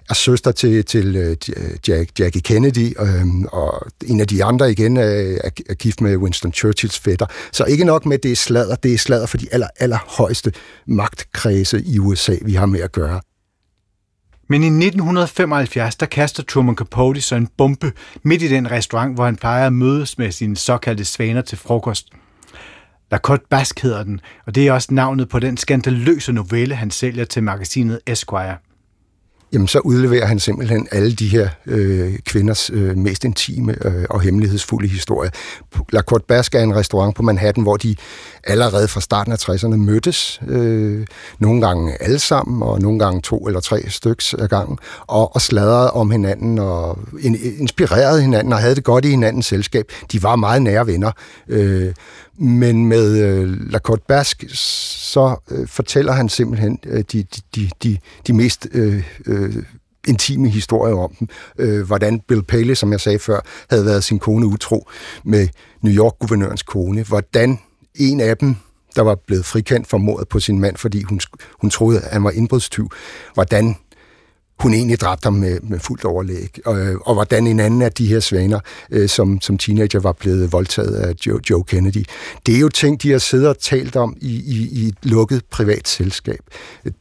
[SPEAKER 20] er søster til, til uh, Jack, Jackie Kennedy, øhm, og en af de andre igen er, er, er gift med Winston Churchills fætter. Så ikke nok med, at det er sladder, det er sladder for de aller, allerhøjeste magtkredse i USA, vi har med at gøre.
[SPEAKER 21] Men i 1975, der kaster Truman Capote så en bombe midt i den restaurant, hvor han plejer at mødes med sine såkaldte svaner til frokost. La Côte Basque hedder den, og det er også navnet på den skandaløse novelle, han sælger til magasinet Esquire
[SPEAKER 20] jamen så udleverer han simpelthen alle de her øh, kvinders øh, mest intime øh, og hemmelighedsfulde historier. La Côte Basque er en restaurant på Manhattan, hvor de allerede fra starten af 60'erne mødtes, øh, nogle gange alle sammen, og nogle gange to eller tre styks ad gangen, og, og sladrede om hinanden, og in, inspirerede hinanden, og havde det godt i hinandens selskab. De var meget nære venner. Øh, men med øh, Lacotte Bask, Basque, så øh, fortæller han simpelthen øh, de, de, de, de mest øh, øh, intime historier om dem. Øh, hvordan Bill Paley, som jeg sagde før, havde været sin kone utro med New York-guvernørens kone. Hvordan en af dem, der var blevet frikendt for mordet på sin mand, fordi hun, hun troede, at han var indbrudstyv. Hvordan hun egentlig dræbte ham med, med fuldt overlæg. Og, og hvordan en anden af de her svaner, øh, som, som teenager var blevet voldtaget af Joe, Joe Kennedy. Det er jo ting, de har siddet og talt om i, i, i et lukket privat selskab.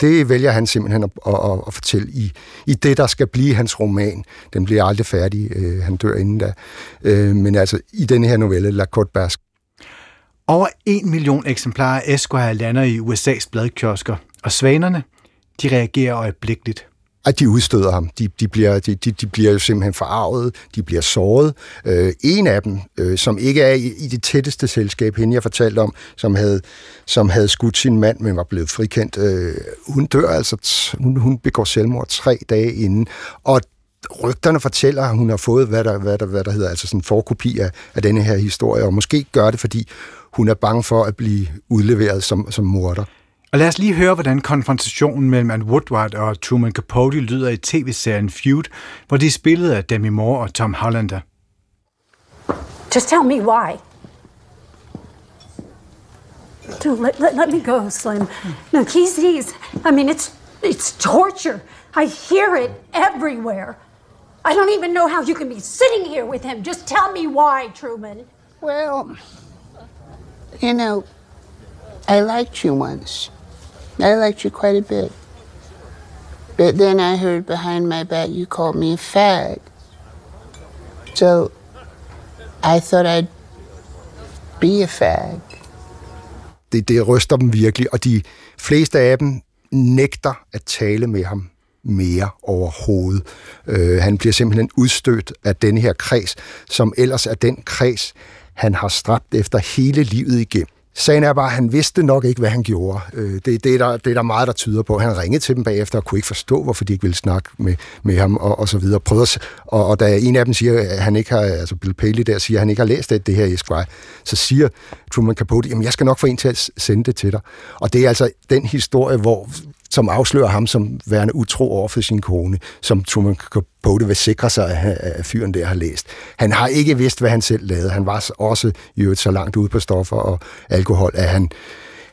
[SPEAKER 20] Det vælger han simpelthen at, at, at, at fortælle i, i det, der skal blive hans roman. Den bliver aldrig færdig. Øh, han dør inden da. Øh, men altså, i den her novelle, La Côte Basque,
[SPEAKER 21] Over en million eksemplarer af Esquire lander i USA's bladkiosker, og svanerne, de reagerer øjeblikkeligt
[SPEAKER 20] at de udstøder ham. De, de, bliver, de, de, bliver jo simpelthen forarvet, de bliver såret. Øh, en af dem, øh, som ikke er i, i det tætteste selskab, hende jeg fortalte om, som havde, som havde skudt sin mand, men var blevet frikendt, øh, hun dør altså, hun, hun begår selvmord tre dage inden, og rygterne fortæller, at hun har fået, hvad der, hvad der, hvad der hedder, altså sådan en forkopi af, af denne her historie, og måske gør det, fordi hun er bange for at blive udleveret som, som morder.
[SPEAKER 21] Og lad os lige høre, hvordan konfrontationen mellem Anne Woodward og Truman Capote lyder i tv-serien Feud, hvor de er spillet af Demi Moore og Tom Hollander.
[SPEAKER 23] Just tell me why. Dude, let, let, let me go, Slim. No, he's, he's, I mean, it's, it's torture. I hear it everywhere. I don't even know how you can be sitting here with him. Just tell me why, Truman.
[SPEAKER 19] Well, you know, I liked you once. I liked you quite a bit. But then I heard behind my back you called me a fag. So I thought I'd be a fag.
[SPEAKER 20] Det, det ryster dem virkelig, og de fleste af dem nægter at tale med ham mere overhovedet. Øh, han bliver simpelthen udstødt af den her kreds, som ellers er den kreds, han har stræbt efter hele livet igennem. Sagen er bare, at han vidste nok ikke, hvad han gjorde. Øh, det, det, er der, det er der meget, der tyder på. Han ringede til dem bagefter og kunne ikke forstå, hvorfor de ikke ville snakke med, med ham og, og så videre. Prøvede at, og, og da en af dem siger, at han ikke har, altså Bill Paley der siger, at han ikke har læst det, det her Esquire, så siger Truman Capote, jamen jeg skal nok få en til at sende det til dig. Og det er altså den historie, hvor som afslører ham som værende utro over for sin kone, som Truman Capote vil sikre sig, at fyren der har læst. Han har ikke vidst, hvad han selv lavede. Han var også i øvrigt så langt ude på stoffer og alkohol, at han,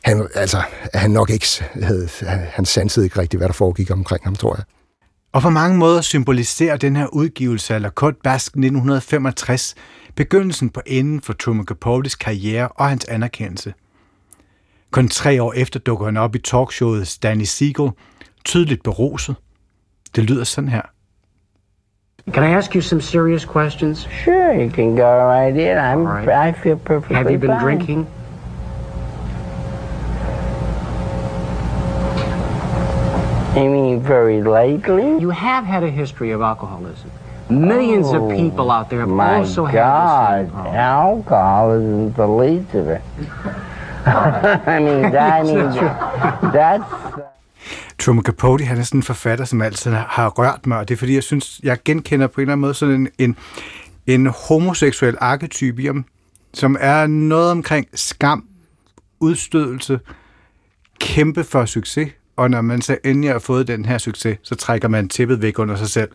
[SPEAKER 20] han, altså, at han nok ikke havde, han sansede ikke rigtigt, hvad der foregik omkring ham, tror jeg.
[SPEAKER 21] Og på mange måder symboliserer den her udgivelse af La Côte Basque 1965 begyndelsen på enden for Truman Capotes karriere og hans anerkendelse – kun tre år efter dukker han op i talkshowet Stanley Siegel, tydeligt beruset. Det lyder sådan her.
[SPEAKER 24] Can I ask you some serious questions?
[SPEAKER 19] Sure, you can go right in. I'm, right. I feel perfectly
[SPEAKER 24] Have you been
[SPEAKER 19] fine.
[SPEAKER 24] drinking?
[SPEAKER 19] You mean very lately?
[SPEAKER 24] You have had a history of alcoholism. Millions
[SPEAKER 19] oh,
[SPEAKER 24] of people out there have
[SPEAKER 19] my
[SPEAKER 24] also
[SPEAKER 19] God,
[SPEAKER 24] had this.
[SPEAKER 19] Oh. alcohol isn't the least of it. I mean, that, I mean, that's...
[SPEAKER 21] Truman Capote, han er sådan en forfatter, som altid har rørt mig, og det er fordi, jeg synes, jeg genkender på en eller anden måde sådan en, en, en homoseksuel arketype i ham, som er noget omkring skam, udstødelse, kæmpe for succes, og når man så endelig har fået den her succes, så trækker man tippet væk under sig selv.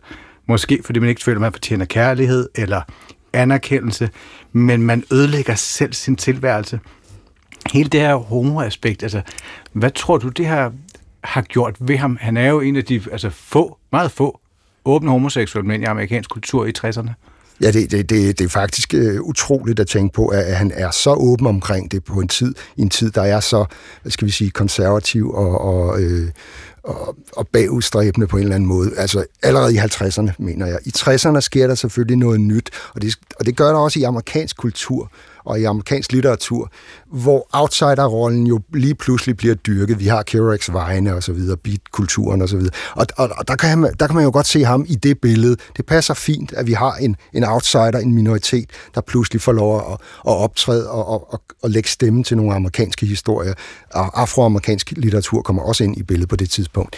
[SPEAKER 21] Måske fordi man ikke føler, at man fortjener kærlighed eller anerkendelse, men man ødelægger selv sin tilværelse hele det her homoaspekt, altså, hvad tror du, det her har gjort ved ham? Han er jo en af de altså, få, meget få, åbne homoseksuelle mænd i amerikansk kultur i 60'erne.
[SPEAKER 20] Ja, det, det, det, det er faktisk øh, utroligt at tænke på, at, at han er så åben omkring det på en tid, en tid, der er så, hvad skal vi sige, konservativ og, og, øh, og, og bagudstræbende på en eller anden måde. Altså allerede i 50'erne, mener jeg. I 60'erne sker der selvfølgelig noget nyt, og det, og det gør der også i amerikansk kultur og i amerikansk litteratur, hvor outsiderrollen jo lige pludselig bliver dyrket. Vi har Kerouacs vegne og så videre, beatkulturen og så videre. Og, og, og der, kan man, der kan man jo godt se ham i det billede. Det passer fint, at vi har en, en outsider, en minoritet, der pludselig får lov at, at optræde og, og, og, og lægge stemme til nogle amerikanske historier. Og afroamerikansk litteratur kommer også ind i billedet på det tidspunkt.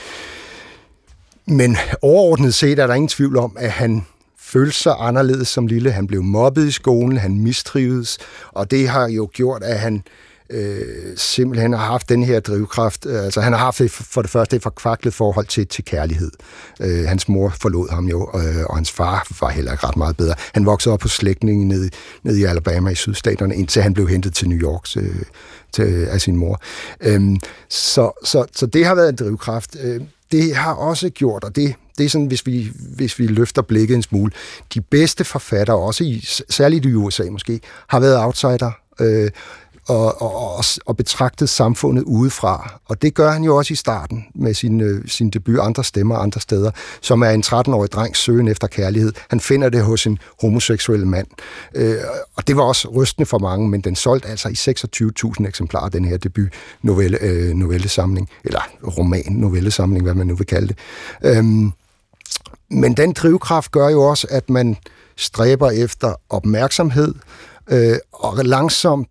[SPEAKER 20] Men overordnet set er der ingen tvivl om, at han følte sig anderledes som lille. Han blev mobbet i skolen, han mistrivedes, og det har jo gjort, at han øh, simpelthen har haft den her drivkraft. Øh, altså han har haft for det første et forkvaklet forhold til, til kærlighed. Øh, hans mor forlod ham jo, øh, og hans far var heller ikke ret meget bedre. Han voksede op på slægtningen nede, nede i Alabama i sydstaterne, indtil han blev hentet til New York til, til, af sin mor. Øh, så, så, så det har været en drivkraft. Øh, det har også gjort, og det, det er sådan, hvis vi, hvis vi løfter blikket en smule, de bedste forfattere, også i, særligt i USA måske, har været outsider. Øh, og, og, og, og betragtet samfundet udefra. Og det gør han jo også i starten med sin, øh, sin debut Andre Stemmer andre steder, som er en 13-årig drengs søgen efter kærlighed. Han finder det hos en homoseksuel mand. Øh, og det var også rystende for mange, men den solgte altså i 26.000 eksemplarer, den her debut novelle, øh, novellesamling, eller roman novellesamling, hvad man nu vil kalde det. Øhm, men den drivkraft gør jo også, at man stræber efter opmærksomhed, øh, og langsomt,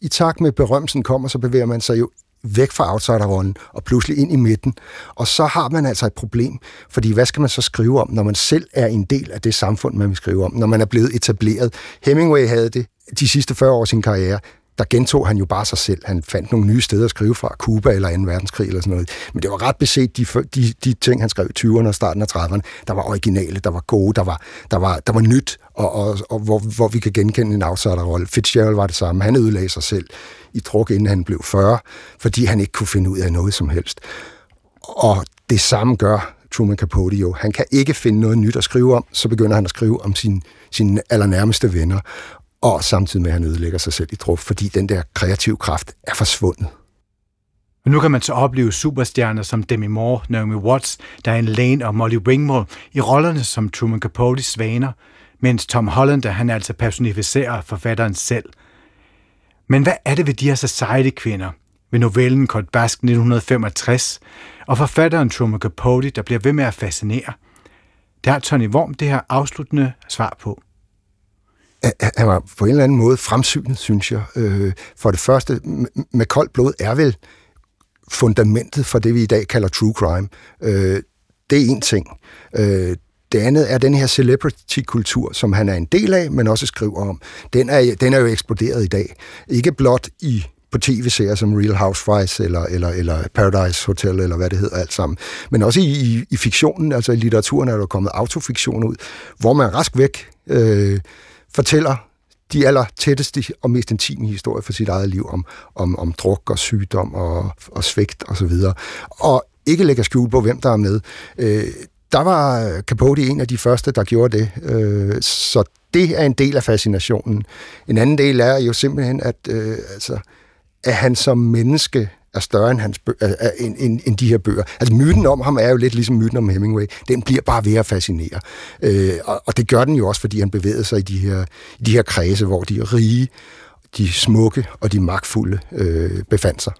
[SPEAKER 20] i takt med berømmelsen kommer, så bevæger man sig jo væk fra outsiderrollen og pludselig ind i midten. Og så har man altså et problem, fordi hvad skal man så skrive om, når man selv er en del af det samfund, man vil skrive om, når man er blevet etableret. Hemingway havde det de sidste 40 år af sin karriere der gentog han jo bare sig selv. Han fandt nogle nye steder at skrive fra, Cuba eller 2. verdenskrig eller sådan noget. Men det var ret beset, de, de, de ting, han skrev i 20'erne og starten af 30'erne, der var originale, der var gode, der var, der var, der var nyt, og, og, og hvor, hvor vi kan genkende en outsiderrolle. Fitzgerald var det samme. Han ødelagde sig selv i druk, inden han blev 40, fordi han ikke kunne finde ud af noget som helst. Og det samme gør Truman Capote jo. Han kan ikke finde noget nyt at skrive om, så begynder han at skrive om sin, sine allernærmeste venner og samtidig med, at han ødelægger sig selv i druk, fordi den der kreative kraft er forsvundet.
[SPEAKER 21] Men nu kan man så opleve superstjerner som Demi Moore, Naomi Watts, Diane Lane og Molly Ringwald i rollerne som Truman Capote's svaner, mens Tom Holland, han altså personificerer forfatteren selv. Men hvad er det ved de her society-kvinder, ved novellen Cold Bask 1965, og forfatteren Truman Capote, der bliver ved med at fascinere? Det har Tony Worm det her afsluttende svar på
[SPEAKER 20] han var på en eller anden måde fremsynet, synes jeg. Øh, for det første, med koldt blod er vel fundamentet for det, vi i dag kalder true crime. Øh, det er en ting. Øh, det andet er den her celebrity-kultur, som han er en del af, men også skriver om. Den er, den er jo eksploderet i dag. Ikke blot i på tv-serier som Real Housewives eller, eller, eller Paradise Hotel, eller hvad det hedder alt sammen. Men også i, i, i fiktionen, altså i litteraturen er der kommet autofiktion ud, hvor man rask væk øh, fortæller de aller tætteste og mest intime historier for sit eget liv om, om, om druk og sygdom og, og svigt og så videre. Og ikke lægger skjul på, hvem der er med. Øh, der var Capote en af de første, der gjorde det. Øh, så det er en del af fascinationen. En anden del er jo simpelthen, at, øh, altså, at han som menneske er større end, hans bø- end, end, end de her bøger. Altså myten om ham er jo lidt ligesom myten om Hemingway. Den bliver bare ved at fascinere. Øh, og, og det gør den jo også, fordi han bevæger sig i de her, de her kredse, hvor de rige, de smukke og de magtfulde øh, befandt sig.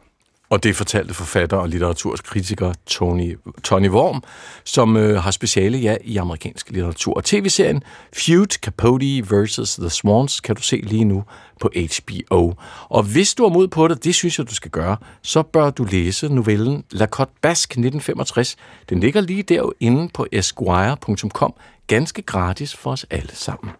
[SPEAKER 3] Og det fortalte forfatter og litteraturkritiker Tony, Tony Worm, som øh, har speciale ja, i amerikansk litteratur. Og tv-serien Feud Capote vs. The Swans kan du se lige nu på HBO. Og hvis du er mod på det, det synes jeg, du skal gøre, så bør du læse novellen La Cotte Basque 1965. Den ligger lige derinde på esquire.com, ganske gratis for os alle sammen.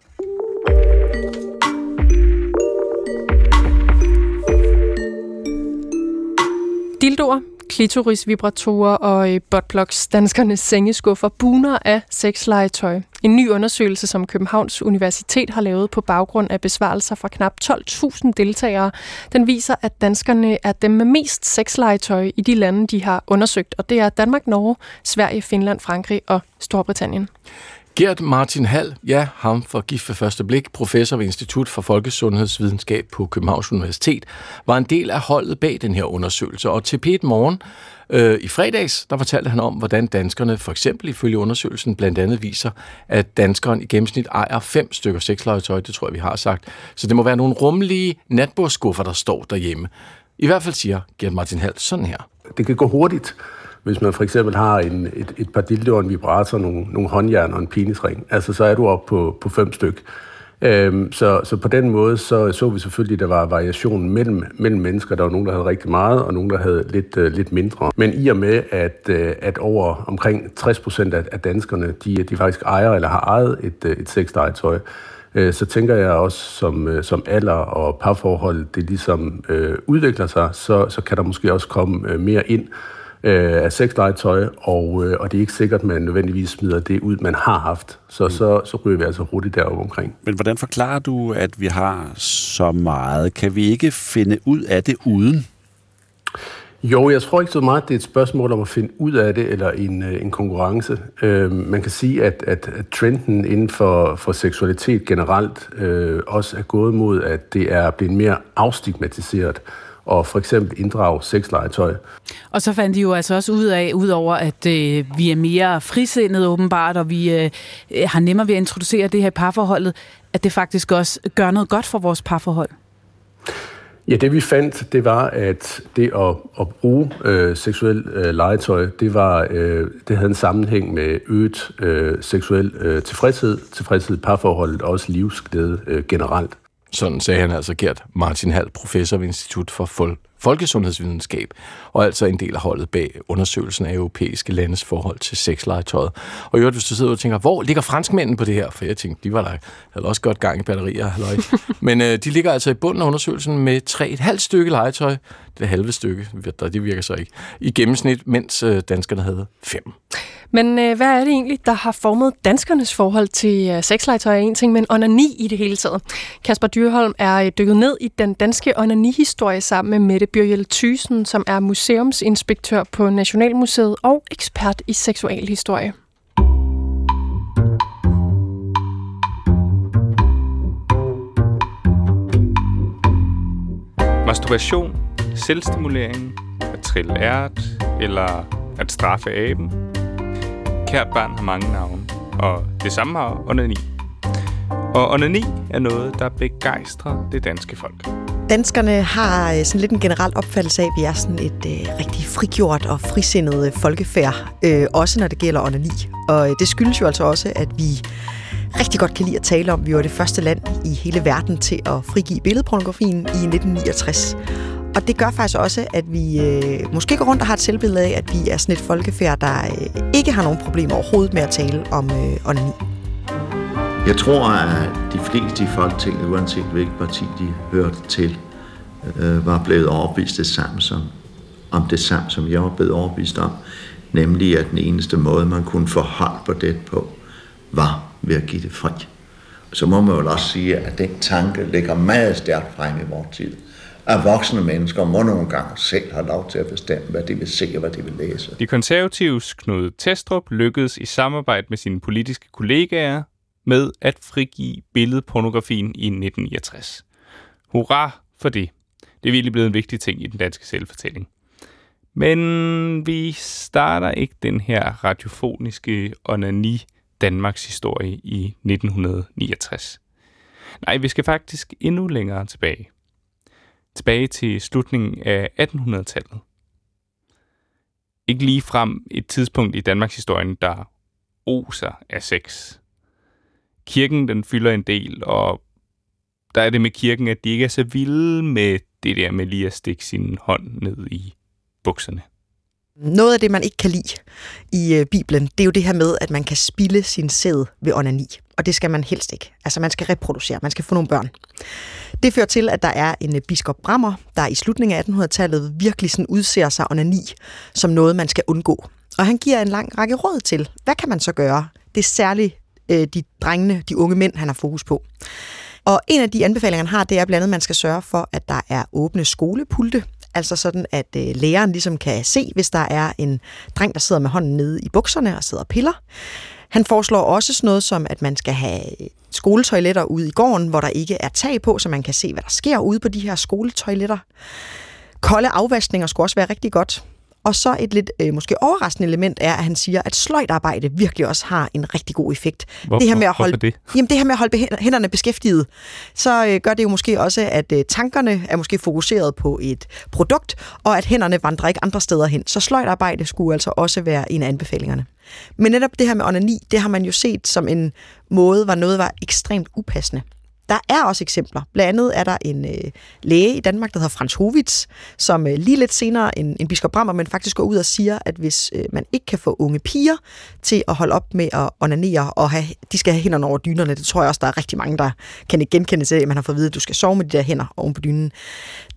[SPEAKER 2] Dildoer, klitorisvibratorer og øh, buttplugs, danskernes sengeskuffer, buner af sexlegetøj. En ny undersøgelse, som Københavns Universitet har lavet på baggrund af besvarelser fra knap 12.000 deltagere, den viser, at danskerne er dem med mest sexlegetøj i de lande, de har undersøgt, og det er Danmark, Norge, Sverige, Finland, Frankrig og Storbritannien.
[SPEAKER 3] Gert Martin Hall, ja, ham for gift ved første blik, professor ved Institut for Folkesundhedsvidenskab på Københavns Universitet, var en del af holdet bag den her undersøgelse. Og til P1 Morgen øh, i fredags, der fortalte han om, hvordan danskerne for eksempel ifølge undersøgelsen blandt andet viser, at danskeren i gennemsnit ejer fem stykker sexlegetøj, det tror jeg, vi har sagt. Så det må være nogle rummelige natbordskuffer, der står derhjemme. I hvert fald siger Gert Martin Hall sådan her.
[SPEAKER 25] Det kan gå hurtigt hvis man for eksempel har en, et, et par dildoer, en vibrator, nogle, nogle håndjern og en penisring, altså så er du oppe på, på fem styk. Øhm, så, så på den måde så, så vi selvfølgelig, at der var variation mellem, mellem mennesker. Der var nogen, der havde rigtig meget, og nogen, der havde lidt, uh, lidt mindre. Men i og med, at, uh, at over omkring 60 procent af, af danskerne, de, de faktisk ejer eller har ejet et, uh, et sexlegetøj, uh, så tænker jeg også, som, uh, som alder og parforhold, det ligesom uh, udvikler sig, så, så kan der måske også komme uh, mere ind øh, af sexlegetøj, og, øh, og det er ikke sikkert, at man nødvendigvis smider det ud, man har haft. Så, mm. så, så ryger vi altså hurtigt deroppe omkring.
[SPEAKER 26] Men hvordan forklarer du, at vi har så meget? Kan vi ikke finde ud af det uden?
[SPEAKER 25] Jo, jeg tror ikke så meget, det er et spørgsmål om at finde ud af det, eller en, øh, en konkurrence. Øh, man kan sige, at, at, at trenden inden for, for seksualitet generelt øh, også er gået mod, at det er blevet mere afstigmatiseret og for eksempel inddrage sexlegetøj.
[SPEAKER 26] Og så fandt de jo altså også ud af, udover at øh, vi er mere frisindede åbenbart, og vi øh, har nemmere ved at introducere det her parforholdet, at det faktisk også gør noget godt for vores parforhold.
[SPEAKER 25] Ja, det vi fandt, det var, at det at, at bruge øh, seksuel øh, legetøj, det, var, øh, det havde en sammenhæng med øget øh, seksuel øh, tilfredshed, tilfredshed i parforholdet og også livsglæde øh, generelt.
[SPEAKER 3] Sådan sagde han altså Gert Martin Hall, professor ved Institut for Fol- folkesundhedsvidenskab, og altså en del af holdet bag undersøgelsen af europæiske landes forhold til sexlegetøjet. Og i øvrigt, hvis du sidder og tænker, hvor ligger franskmændene på det her? For jeg tænkte, de var der havde også godt gang i batterier. Halløj. Men øh, de ligger altså i bunden af undersøgelsen med 3,5 stykke legetøj. Det halve stykke, det virker så ikke. I gennemsnit, mens øh, danskerne havde fem.
[SPEAKER 2] Men øh, hvad er det egentlig, der har formet danskernes forhold til øh, sexlegetøj en ting, men onani i det hele taget? Kasper Dyrholm er øh, dykket ned i den danske onani-historie sammen med Mette Bjørjel Thysen, som er museumsinspektør på Nationalmuseet og ekspert i seksualhistorie.
[SPEAKER 27] Masturbation, selvstimulering, at trille ært eller at straffe aben. Kært barn har mange navne, og det samme har onani. Og onani er noget, der begejstrer det danske folk.
[SPEAKER 28] Danskerne har øh, sådan lidt en generel opfattelse af, at vi er sådan et øh, rigtig frigjort og frisindet øh, folkefærd, øh, også når det gælder onani. Og øh, det skyldes jo altså også, at vi rigtig godt kan lide at tale om. Vi var det første land i hele verden til at frigive billedpornografien i 1969. Og det gør faktisk også, at vi øh, måske går rundt og har et selvbillede af, at vi er sådan et folkefærd, der øh, ikke har nogen problemer overhovedet med at tale om øh, onani.
[SPEAKER 29] Jeg tror, at de fleste i Folketinget, uanset hvilket parti de hørte til, øh, var blevet overbevist det samme som, om det samme, som jeg var blevet overbevist om, nemlig at den eneste måde, man kunne forholde på det på, var ved at give det fri. Så må man jo også sige, at den tanke ligger meget stærkt frem i vores tid. At voksne mennesker må nogle gange selv have lov til at bestemme, hvad de vil se og hvad de vil læse.
[SPEAKER 27] De konservatives Knud Testrup lykkedes i samarbejde med sine politiske kollegaer med at frigive billedpornografien i 1969. Hurra for det. Det er virkelig blevet en vigtig ting i den danske selvfortælling. Men vi starter ikke den her radiofoniske onani Danmarks historie i 1969. Nej, vi skal faktisk endnu længere tilbage. Tilbage til slutningen af 1800-tallet. Ikke lige frem et tidspunkt i Danmarks historie, der oser af sex. Kirken den fylder en del, og der er det med kirken, at de ikke er så vilde med det der med lige at stikke sin hånd ned i bukserne.
[SPEAKER 28] Noget af det, man ikke kan lide i øh, Bibelen, det er jo det her med, at man kan spille sin sæd ved onani. Og det skal man helst ikke. Altså man skal reproducere, man skal få nogle børn. Det fører til, at der er en øh, biskop Brammer, der i slutningen af 1800-tallet virkelig sådan udser sig onani som noget, man skal undgå. Og han giver en lang række råd til, hvad kan man så gøre? Det er særligt øh, de drengene, de unge mænd, han har fokus på. Og en af de anbefalinger, han har, det er blandt andet, at man skal sørge for, at der er åbne skolepulte, altså sådan, at øh, læreren ligesom kan se, hvis der er en dreng, der sidder med hånden nede i bukserne og sidder og piller. Han foreslår også sådan noget som, at man skal have øh, skoletoiletter ude i gården, hvor der ikke er tag på, så man kan se, hvad der sker ude på de her skoletoiletter. Kolde afvaskninger skulle også være rigtig godt. Og så et lidt øh, måske overraskende element er, at han siger, at sløjtarbejde virkelig også har en rigtig god effekt.
[SPEAKER 27] Hvorfor?
[SPEAKER 28] det her med at holde,
[SPEAKER 27] det?
[SPEAKER 28] Jamen det her med at holde hænderne beskæftiget, så øh, gør det jo måske også, at øh, tankerne er måske fokuseret på et produkt, og at hænderne vandrer ikke andre steder hen. Så sløjtarbejde skulle altså også være en af anbefalingerne. Men netop det her med onani, det har man jo set som en måde, hvor noget var ekstremt upassende. Der er også eksempler. Blandt andet er der en øh, læge i Danmark, der hedder Frans Hovitz, som øh, lige lidt senere end, end biskop Brammer, men faktisk går ud og siger, at hvis øh, man ikke kan få unge piger til at holde op med at onanere, og have, de skal have hænderne over dynerne, det tror jeg også, der er rigtig mange, der kan ikke genkende til, at man har fået at vide, at du skal sove med de der hænder oven på dynen.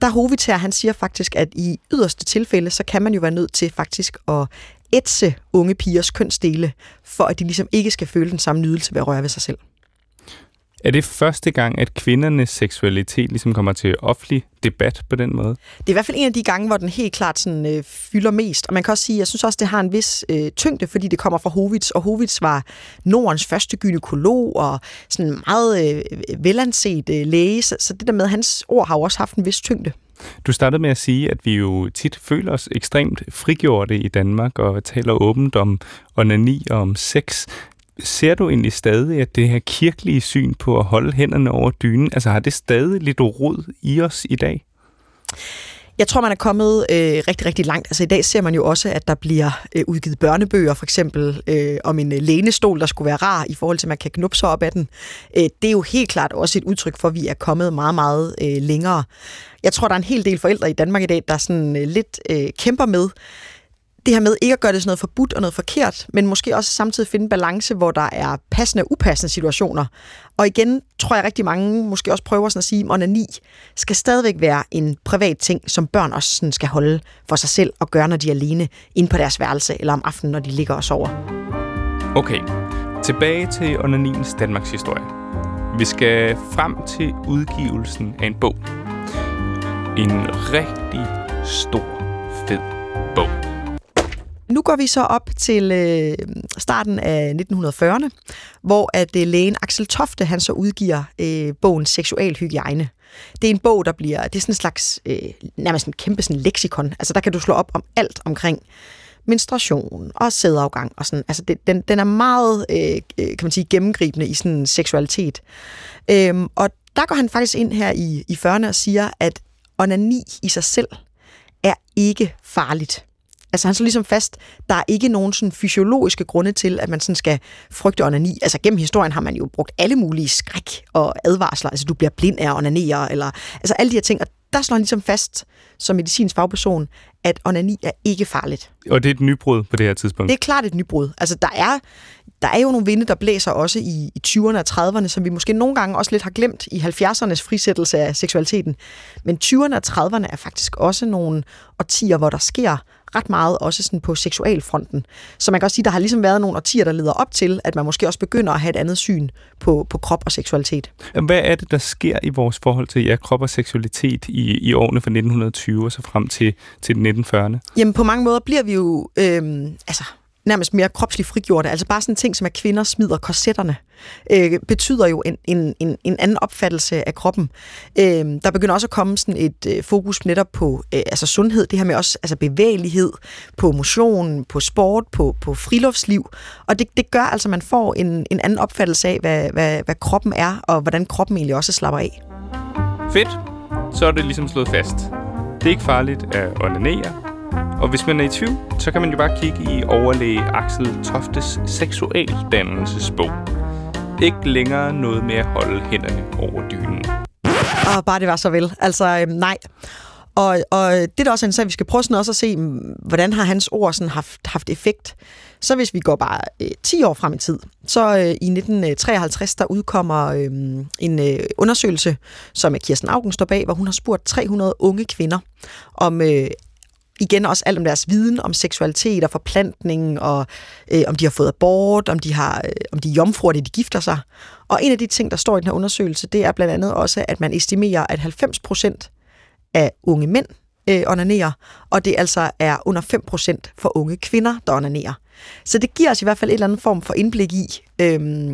[SPEAKER 28] Der Hovitz her, han siger faktisk, at i yderste tilfælde, så kan man jo være nødt til faktisk at ætse unge pigers kønsdele, for at de ligesom ikke skal føle den samme nydelse ved at røre ved sig selv.
[SPEAKER 27] Er det første gang, at kvindernes seksualitet ligesom kommer til offentlig debat på den måde?
[SPEAKER 28] Det er i hvert fald en af de gange, hvor den helt klart sådan, øh, fylder mest. Og man kan også sige, jeg synes også, det har en vis øh, tyngde, fordi det kommer fra Hovits, og Hovits var Nordens første gynekolog og sådan meget øh, velanset øh, læge, så, så det der med, hans ord har jo også haft en vis tyngde.
[SPEAKER 27] Du startede med at sige, at vi jo tit føler os ekstremt frigjorte i Danmark og taler åbent om onani og om sex. Ser du egentlig stadig, at det her kirkelige syn på at holde hænderne over dynen, altså har det stadig lidt rod i os i dag?
[SPEAKER 28] Jeg tror, man er kommet øh, rigtig, rigtig langt. Altså i dag ser man jo også, at der bliver øh, udgivet børnebøger, for eksempel øh, om en øh, lænestol, der skulle være rar i forhold til, at man kan knuppe sig op af den. Øh, det er jo helt klart også et udtryk for, at vi er kommet meget, meget øh, længere. Jeg tror, der er en hel del forældre i Danmark i dag, der sådan øh, lidt øh, kæmper med, det her med ikke at gøre det sådan noget forbudt og noget forkert, men måske også samtidig finde en balance, hvor der er passende og upassende situationer. Og igen tror jeg rigtig mange måske også prøver sådan at sige, at onani skal stadigvæk være en privat ting, som børn også sådan skal holde for sig selv og gøre, når de er alene inde på deres værelse eller om aftenen, når de ligger og sover.
[SPEAKER 27] Okay, tilbage til onanins Danmarks historie. Vi skal frem til udgivelsen af en bog. En rigtig stor, fed bog.
[SPEAKER 28] Nu går vi så op til øh, starten af 1940'erne, hvor at øh, lægen Axel Tofte han så udgiver øh, bogen Seksualhygiejne. Det er en bog, der bliver, det er sådan en slags, øh, nærmest en kæmpe sådan leksikon. Altså der kan du slå op om alt omkring menstruation og sædafgang og sådan. Altså det, den, den er meget, øh, øh kan man sige, gennemgribende i sådan seksualitet. Øhm, og der går han faktisk ind her i, i 40'erne og siger, at onani i sig selv er ikke farligt. Altså han så ligesom fast, der er ikke nogen sådan fysiologiske grunde til, at man sådan skal frygte onani. Altså gennem historien har man jo brugt alle mulige skræk og advarsler. Altså du bliver blind af at onanere, eller altså alle de her ting. Og der slår han ligesom fast som medicinsk fagperson, at onani er ikke farligt.
[SPEAKER 27] Og det er et nybrud på det her tidspunkt?
[SPEAKER 28] Det er klart et nybrud. Altså der er, der er jo nogle vinde, der blæser også i, i 20'erne og 30'erne, som vi måske nogle gange også lidt har glemt i 70'ernes frisættelse af seksualiteten. Men 20'erne og 30'erne er faktisk også nogle årtier, hvor der sker ret meget også sådan på seksualfronten. Så man kan også sige, der har ligesom været nogle årtier, der leder op til, at man måske også begynder at have et andet syn på, på krop og seksualitet.
[SPEAKER 27] Hvad er det, der sker i vores forhold til ja, krop og seksualitet i, i årene fra 1920 og så frem til, til 1940'erne?
[SPEAKER 28] Jamen på mange måder bliver vi jo, øh, altså nærmest mere kropsligt frigjorte. Altså bare sådan ting som, at kvinder smider korsetterne, øh, betyder jo en, en, en, en anden opfattelse af kroppen. Øh, der begynder også at komme sådan et øh, fokus netop på øh, altså sundhed, det her med også altså bevægelighed, på motion, på sport, på, på friluftsliv. Og det, det gør altså, at man får en, en anden opfattelse af, hvad, hvad, hvad kroppen er, og hvordan kroppen egentlig også slapper af.
[SPEAKER 27] Fedt. Så er det ligesom slået fast. Det er ikke farligt at onanere, og hvis man er i tvivl, så kan man jo bare kigge i overlæge Axel Toftes seksualdannelsesbog. Ikke længere noget med at holde hænderne over dynen.
[SPEAKER 28] Og bare det var så vel. Altså, øhm, nej. Og, og det er da også en sag, vi skal prøve sådan også at se, mm, hvordan har hans ord sådan haft, haft effekt. Så hvis vi går bare øh, 10 år frem i tid, så øh, i 1953, øh, der udkommer øh, en øh, undersøgelse, som Kirsten Augen står bag, hvor hun har spurgt 300 unge kvinder om øh, igen også alt om deres viden om seksualitet og forplantning, og øh, om de har fået abort, om de, har, øh, om de er jomfruer, de gifter sig. Og en af de ting, der står i den her undersøgelse, det er blandt andet også, at man estimerer, at 90 procent af unge mænd øh, onanerer, og det altså er under 5% for unge kvinder, der onanerer. Så det giver os i hvert fald et eller andet form for indblik i, øh,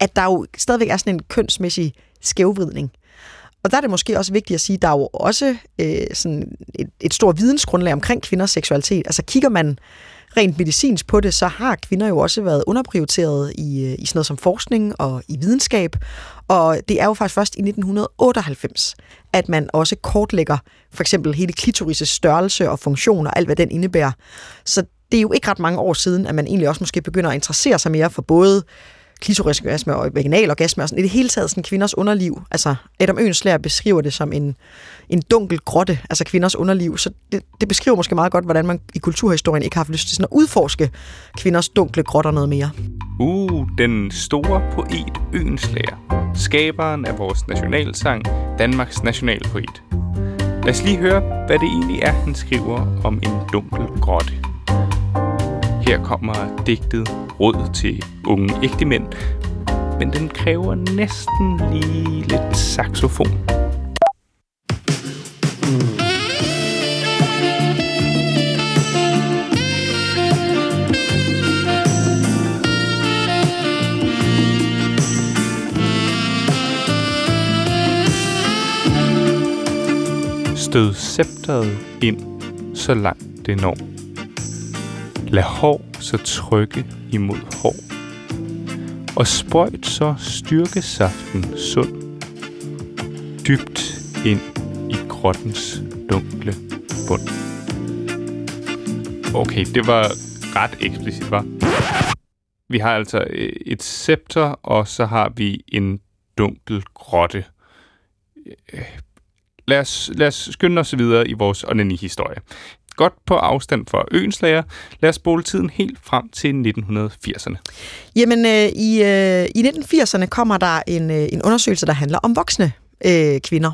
[SPEAKER 28] at der jo stadigvæk er sådan en kønsmæssig skævvridning. Og der er det måske også vigtigt at sige, at der er jo også øh, sådan et, et stort vidensgrundlag omkring kvinders seksualitet. Altså kigger man rent medicinsk på det, så har kvinder jo også været underprioriteret i, øh, i sådan noget som forskning og i videnskab. Og det er jo faktisk først i 1998, at man også kortlægger for eksempel hele klitoris' størrelse og funktion og alt, hvad den indebærer. Så det er jo ikke ret mange år siden, at man egentlig også måske begynder at interessere sig mere for både klitorisorgasme og vaginalorgasme og sådan. I det hele taget sådan kvinders underliv. Altså Adam Ønslæger beskriver det som en, en dunkel grotte, altså kvinders underliv. Så det, det beskriver måske meget godt, hvordan man i kulturhistorien ikke har haft lyst til sådan at udforske kvinders dunkle grotter noget mere.
[SPEAKER 27] Uh, den store poet Ønslæger. Skaberen af vores nationalsang, Danmarks nationalpoet. Lad os lige høre, hvad det egentlig er, han skriver om en dunkel grotte. Her kommer digtet Råd til unge ægte mænd men den kræver næsten lige lidt saxofon. Stød scepteret ind, så langt det når. Lad hår så trykke imod hår. Og sprøjt så styrkesaften sund. Dybt ind i grottens dunkle bund. Okay, det var ret eksplicit, var. Vi har altså øh, et scepter, og så har vi en dunkel grotte. Øh, lad os, lad os skynde os videre i vores onani-historie. Godt på afstand fra øenslager. Lad os spole tiden helt frem til 1980'erne.
[SPEAKER 28] Jamen, øh, i, øh, i 1980'erne kommer der en, øh, en undersøgelse, der handler om voksne øh, kvinder.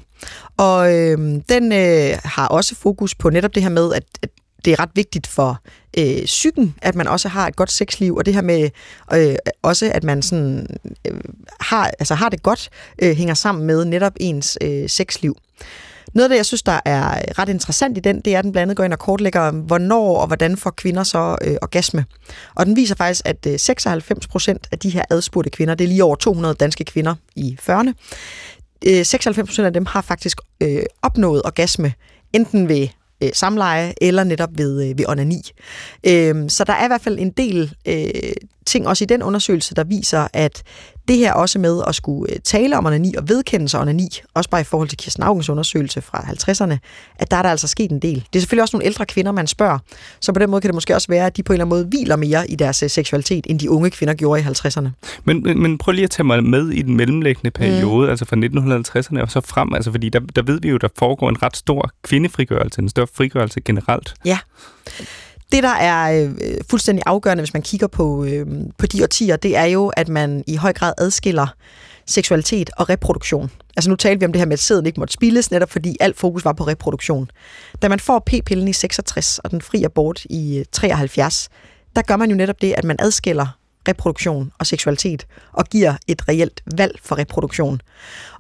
[SPEAKER 28] Og øh, den øh, har også fokus på netop det her med, at, at det er ret vigtigt for øh, psyken, at man også har et godt sexliv, og det her med øh, også, at man sådan, øh, har, altså har det godt, øh, hænger sammen med netop ens øh, sexliv. Noget af det, jeg synes, der er øh, ret interessant i den, det er, at den blandt andet går ind og kortlægger, hvornår og hvordan får kvinder så øh, orgasme. Og den viser faktisk, at øh, 96 procent af de her adspurgte kvinder, det er lige over 200 danske kvinder i 40'erne, øh, 96 procent af dem har faktisk øh, opnået orgasme, enten ved øh, samleje eller netop ved, øh, ved onani. Øh, så der er i hvert fald en del øh, ting også i den undersøgelse, der viser, at det her også med at skulle øh, tale om onani og vedkende sig onani, også bare i forhold til Kirsten Augens undersøgelse fra 50'erne, at der er der altså sket en del. Det er selvfølgelig også nogle ældre kvinder, man spørger, så på den måde kan det måske også være, at de på en eller anden måde hviler mere i deres øh, seksualitet, end de unge kvinder gjorde i 50'erne.
[SPEAKER 27] Men, men, men prøv lige at tage mig med i den mellemlæggende periode, mm. altså fra 1950'erne og så frem, altså fordi der, der ved vi jo, der foregår en ret stor kvindefrigørelse, en større frigørelse generelt.
[SPEAKER 28] Ja. Det, der er øh, fuldstændig afgørende, hvis man kigger på, øh, på de årtier, det er jo, at man i høj grad adskiller seksualitet og reproduktion. Altså nu talte vi om det her med, at sæden ikke måtte spildes, netop fordi alt fokus var på reproduktion. Da man får p-pillen i 66 og den fri abort i øh, 73, der gør man jo netop det, at man adskiller reproduktion og seksualitet og giver et reelt valg for reproduktion.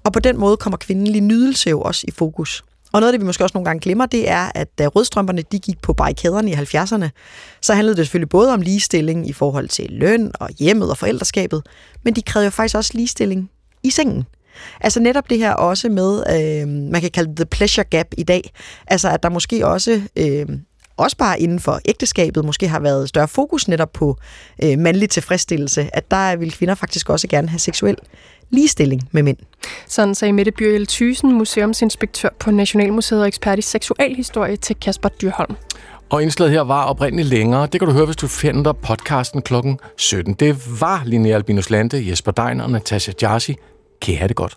[SPEAKER 28] Og på den måde kommer kvindelig nydelse jo også i fokus. Og noget af det, vi måske også nogle gange glemmer, det er, at da rødstrømperne de gik på barrikaderne i 70'erne, så handlede det selvfølgelig både om ligestilling i forhold til løn og hjemmet og forældreskabet, men de krævede jo faktisk også ligestilling i sengen. Altså netop det her også med, øh, man kan kalde det the pleasure gap i dag, altså at der måske også øh, også bare inden for ægteskabet måske har været større fokus netop på øh, mandlig tilfredsstillelse, at der vil kvinder faktisk også gerne have seksuel ligestilling med mænd.
[SPEAKER 2] Sådan sagde Mette Byrjel Thysen, museumsinspektør på Nationalmuseet og ekspert i seksualhistorie til Kasper Dyrholm.
[SPEAKER 3] Og indslaget her var oprindeligt længere. Det kan du høre, hvis du finder podcasten klokken 17. Det var Linnea Albinus Lande, Jesper Dein og Natasha Jarsi. Kan I have det godt?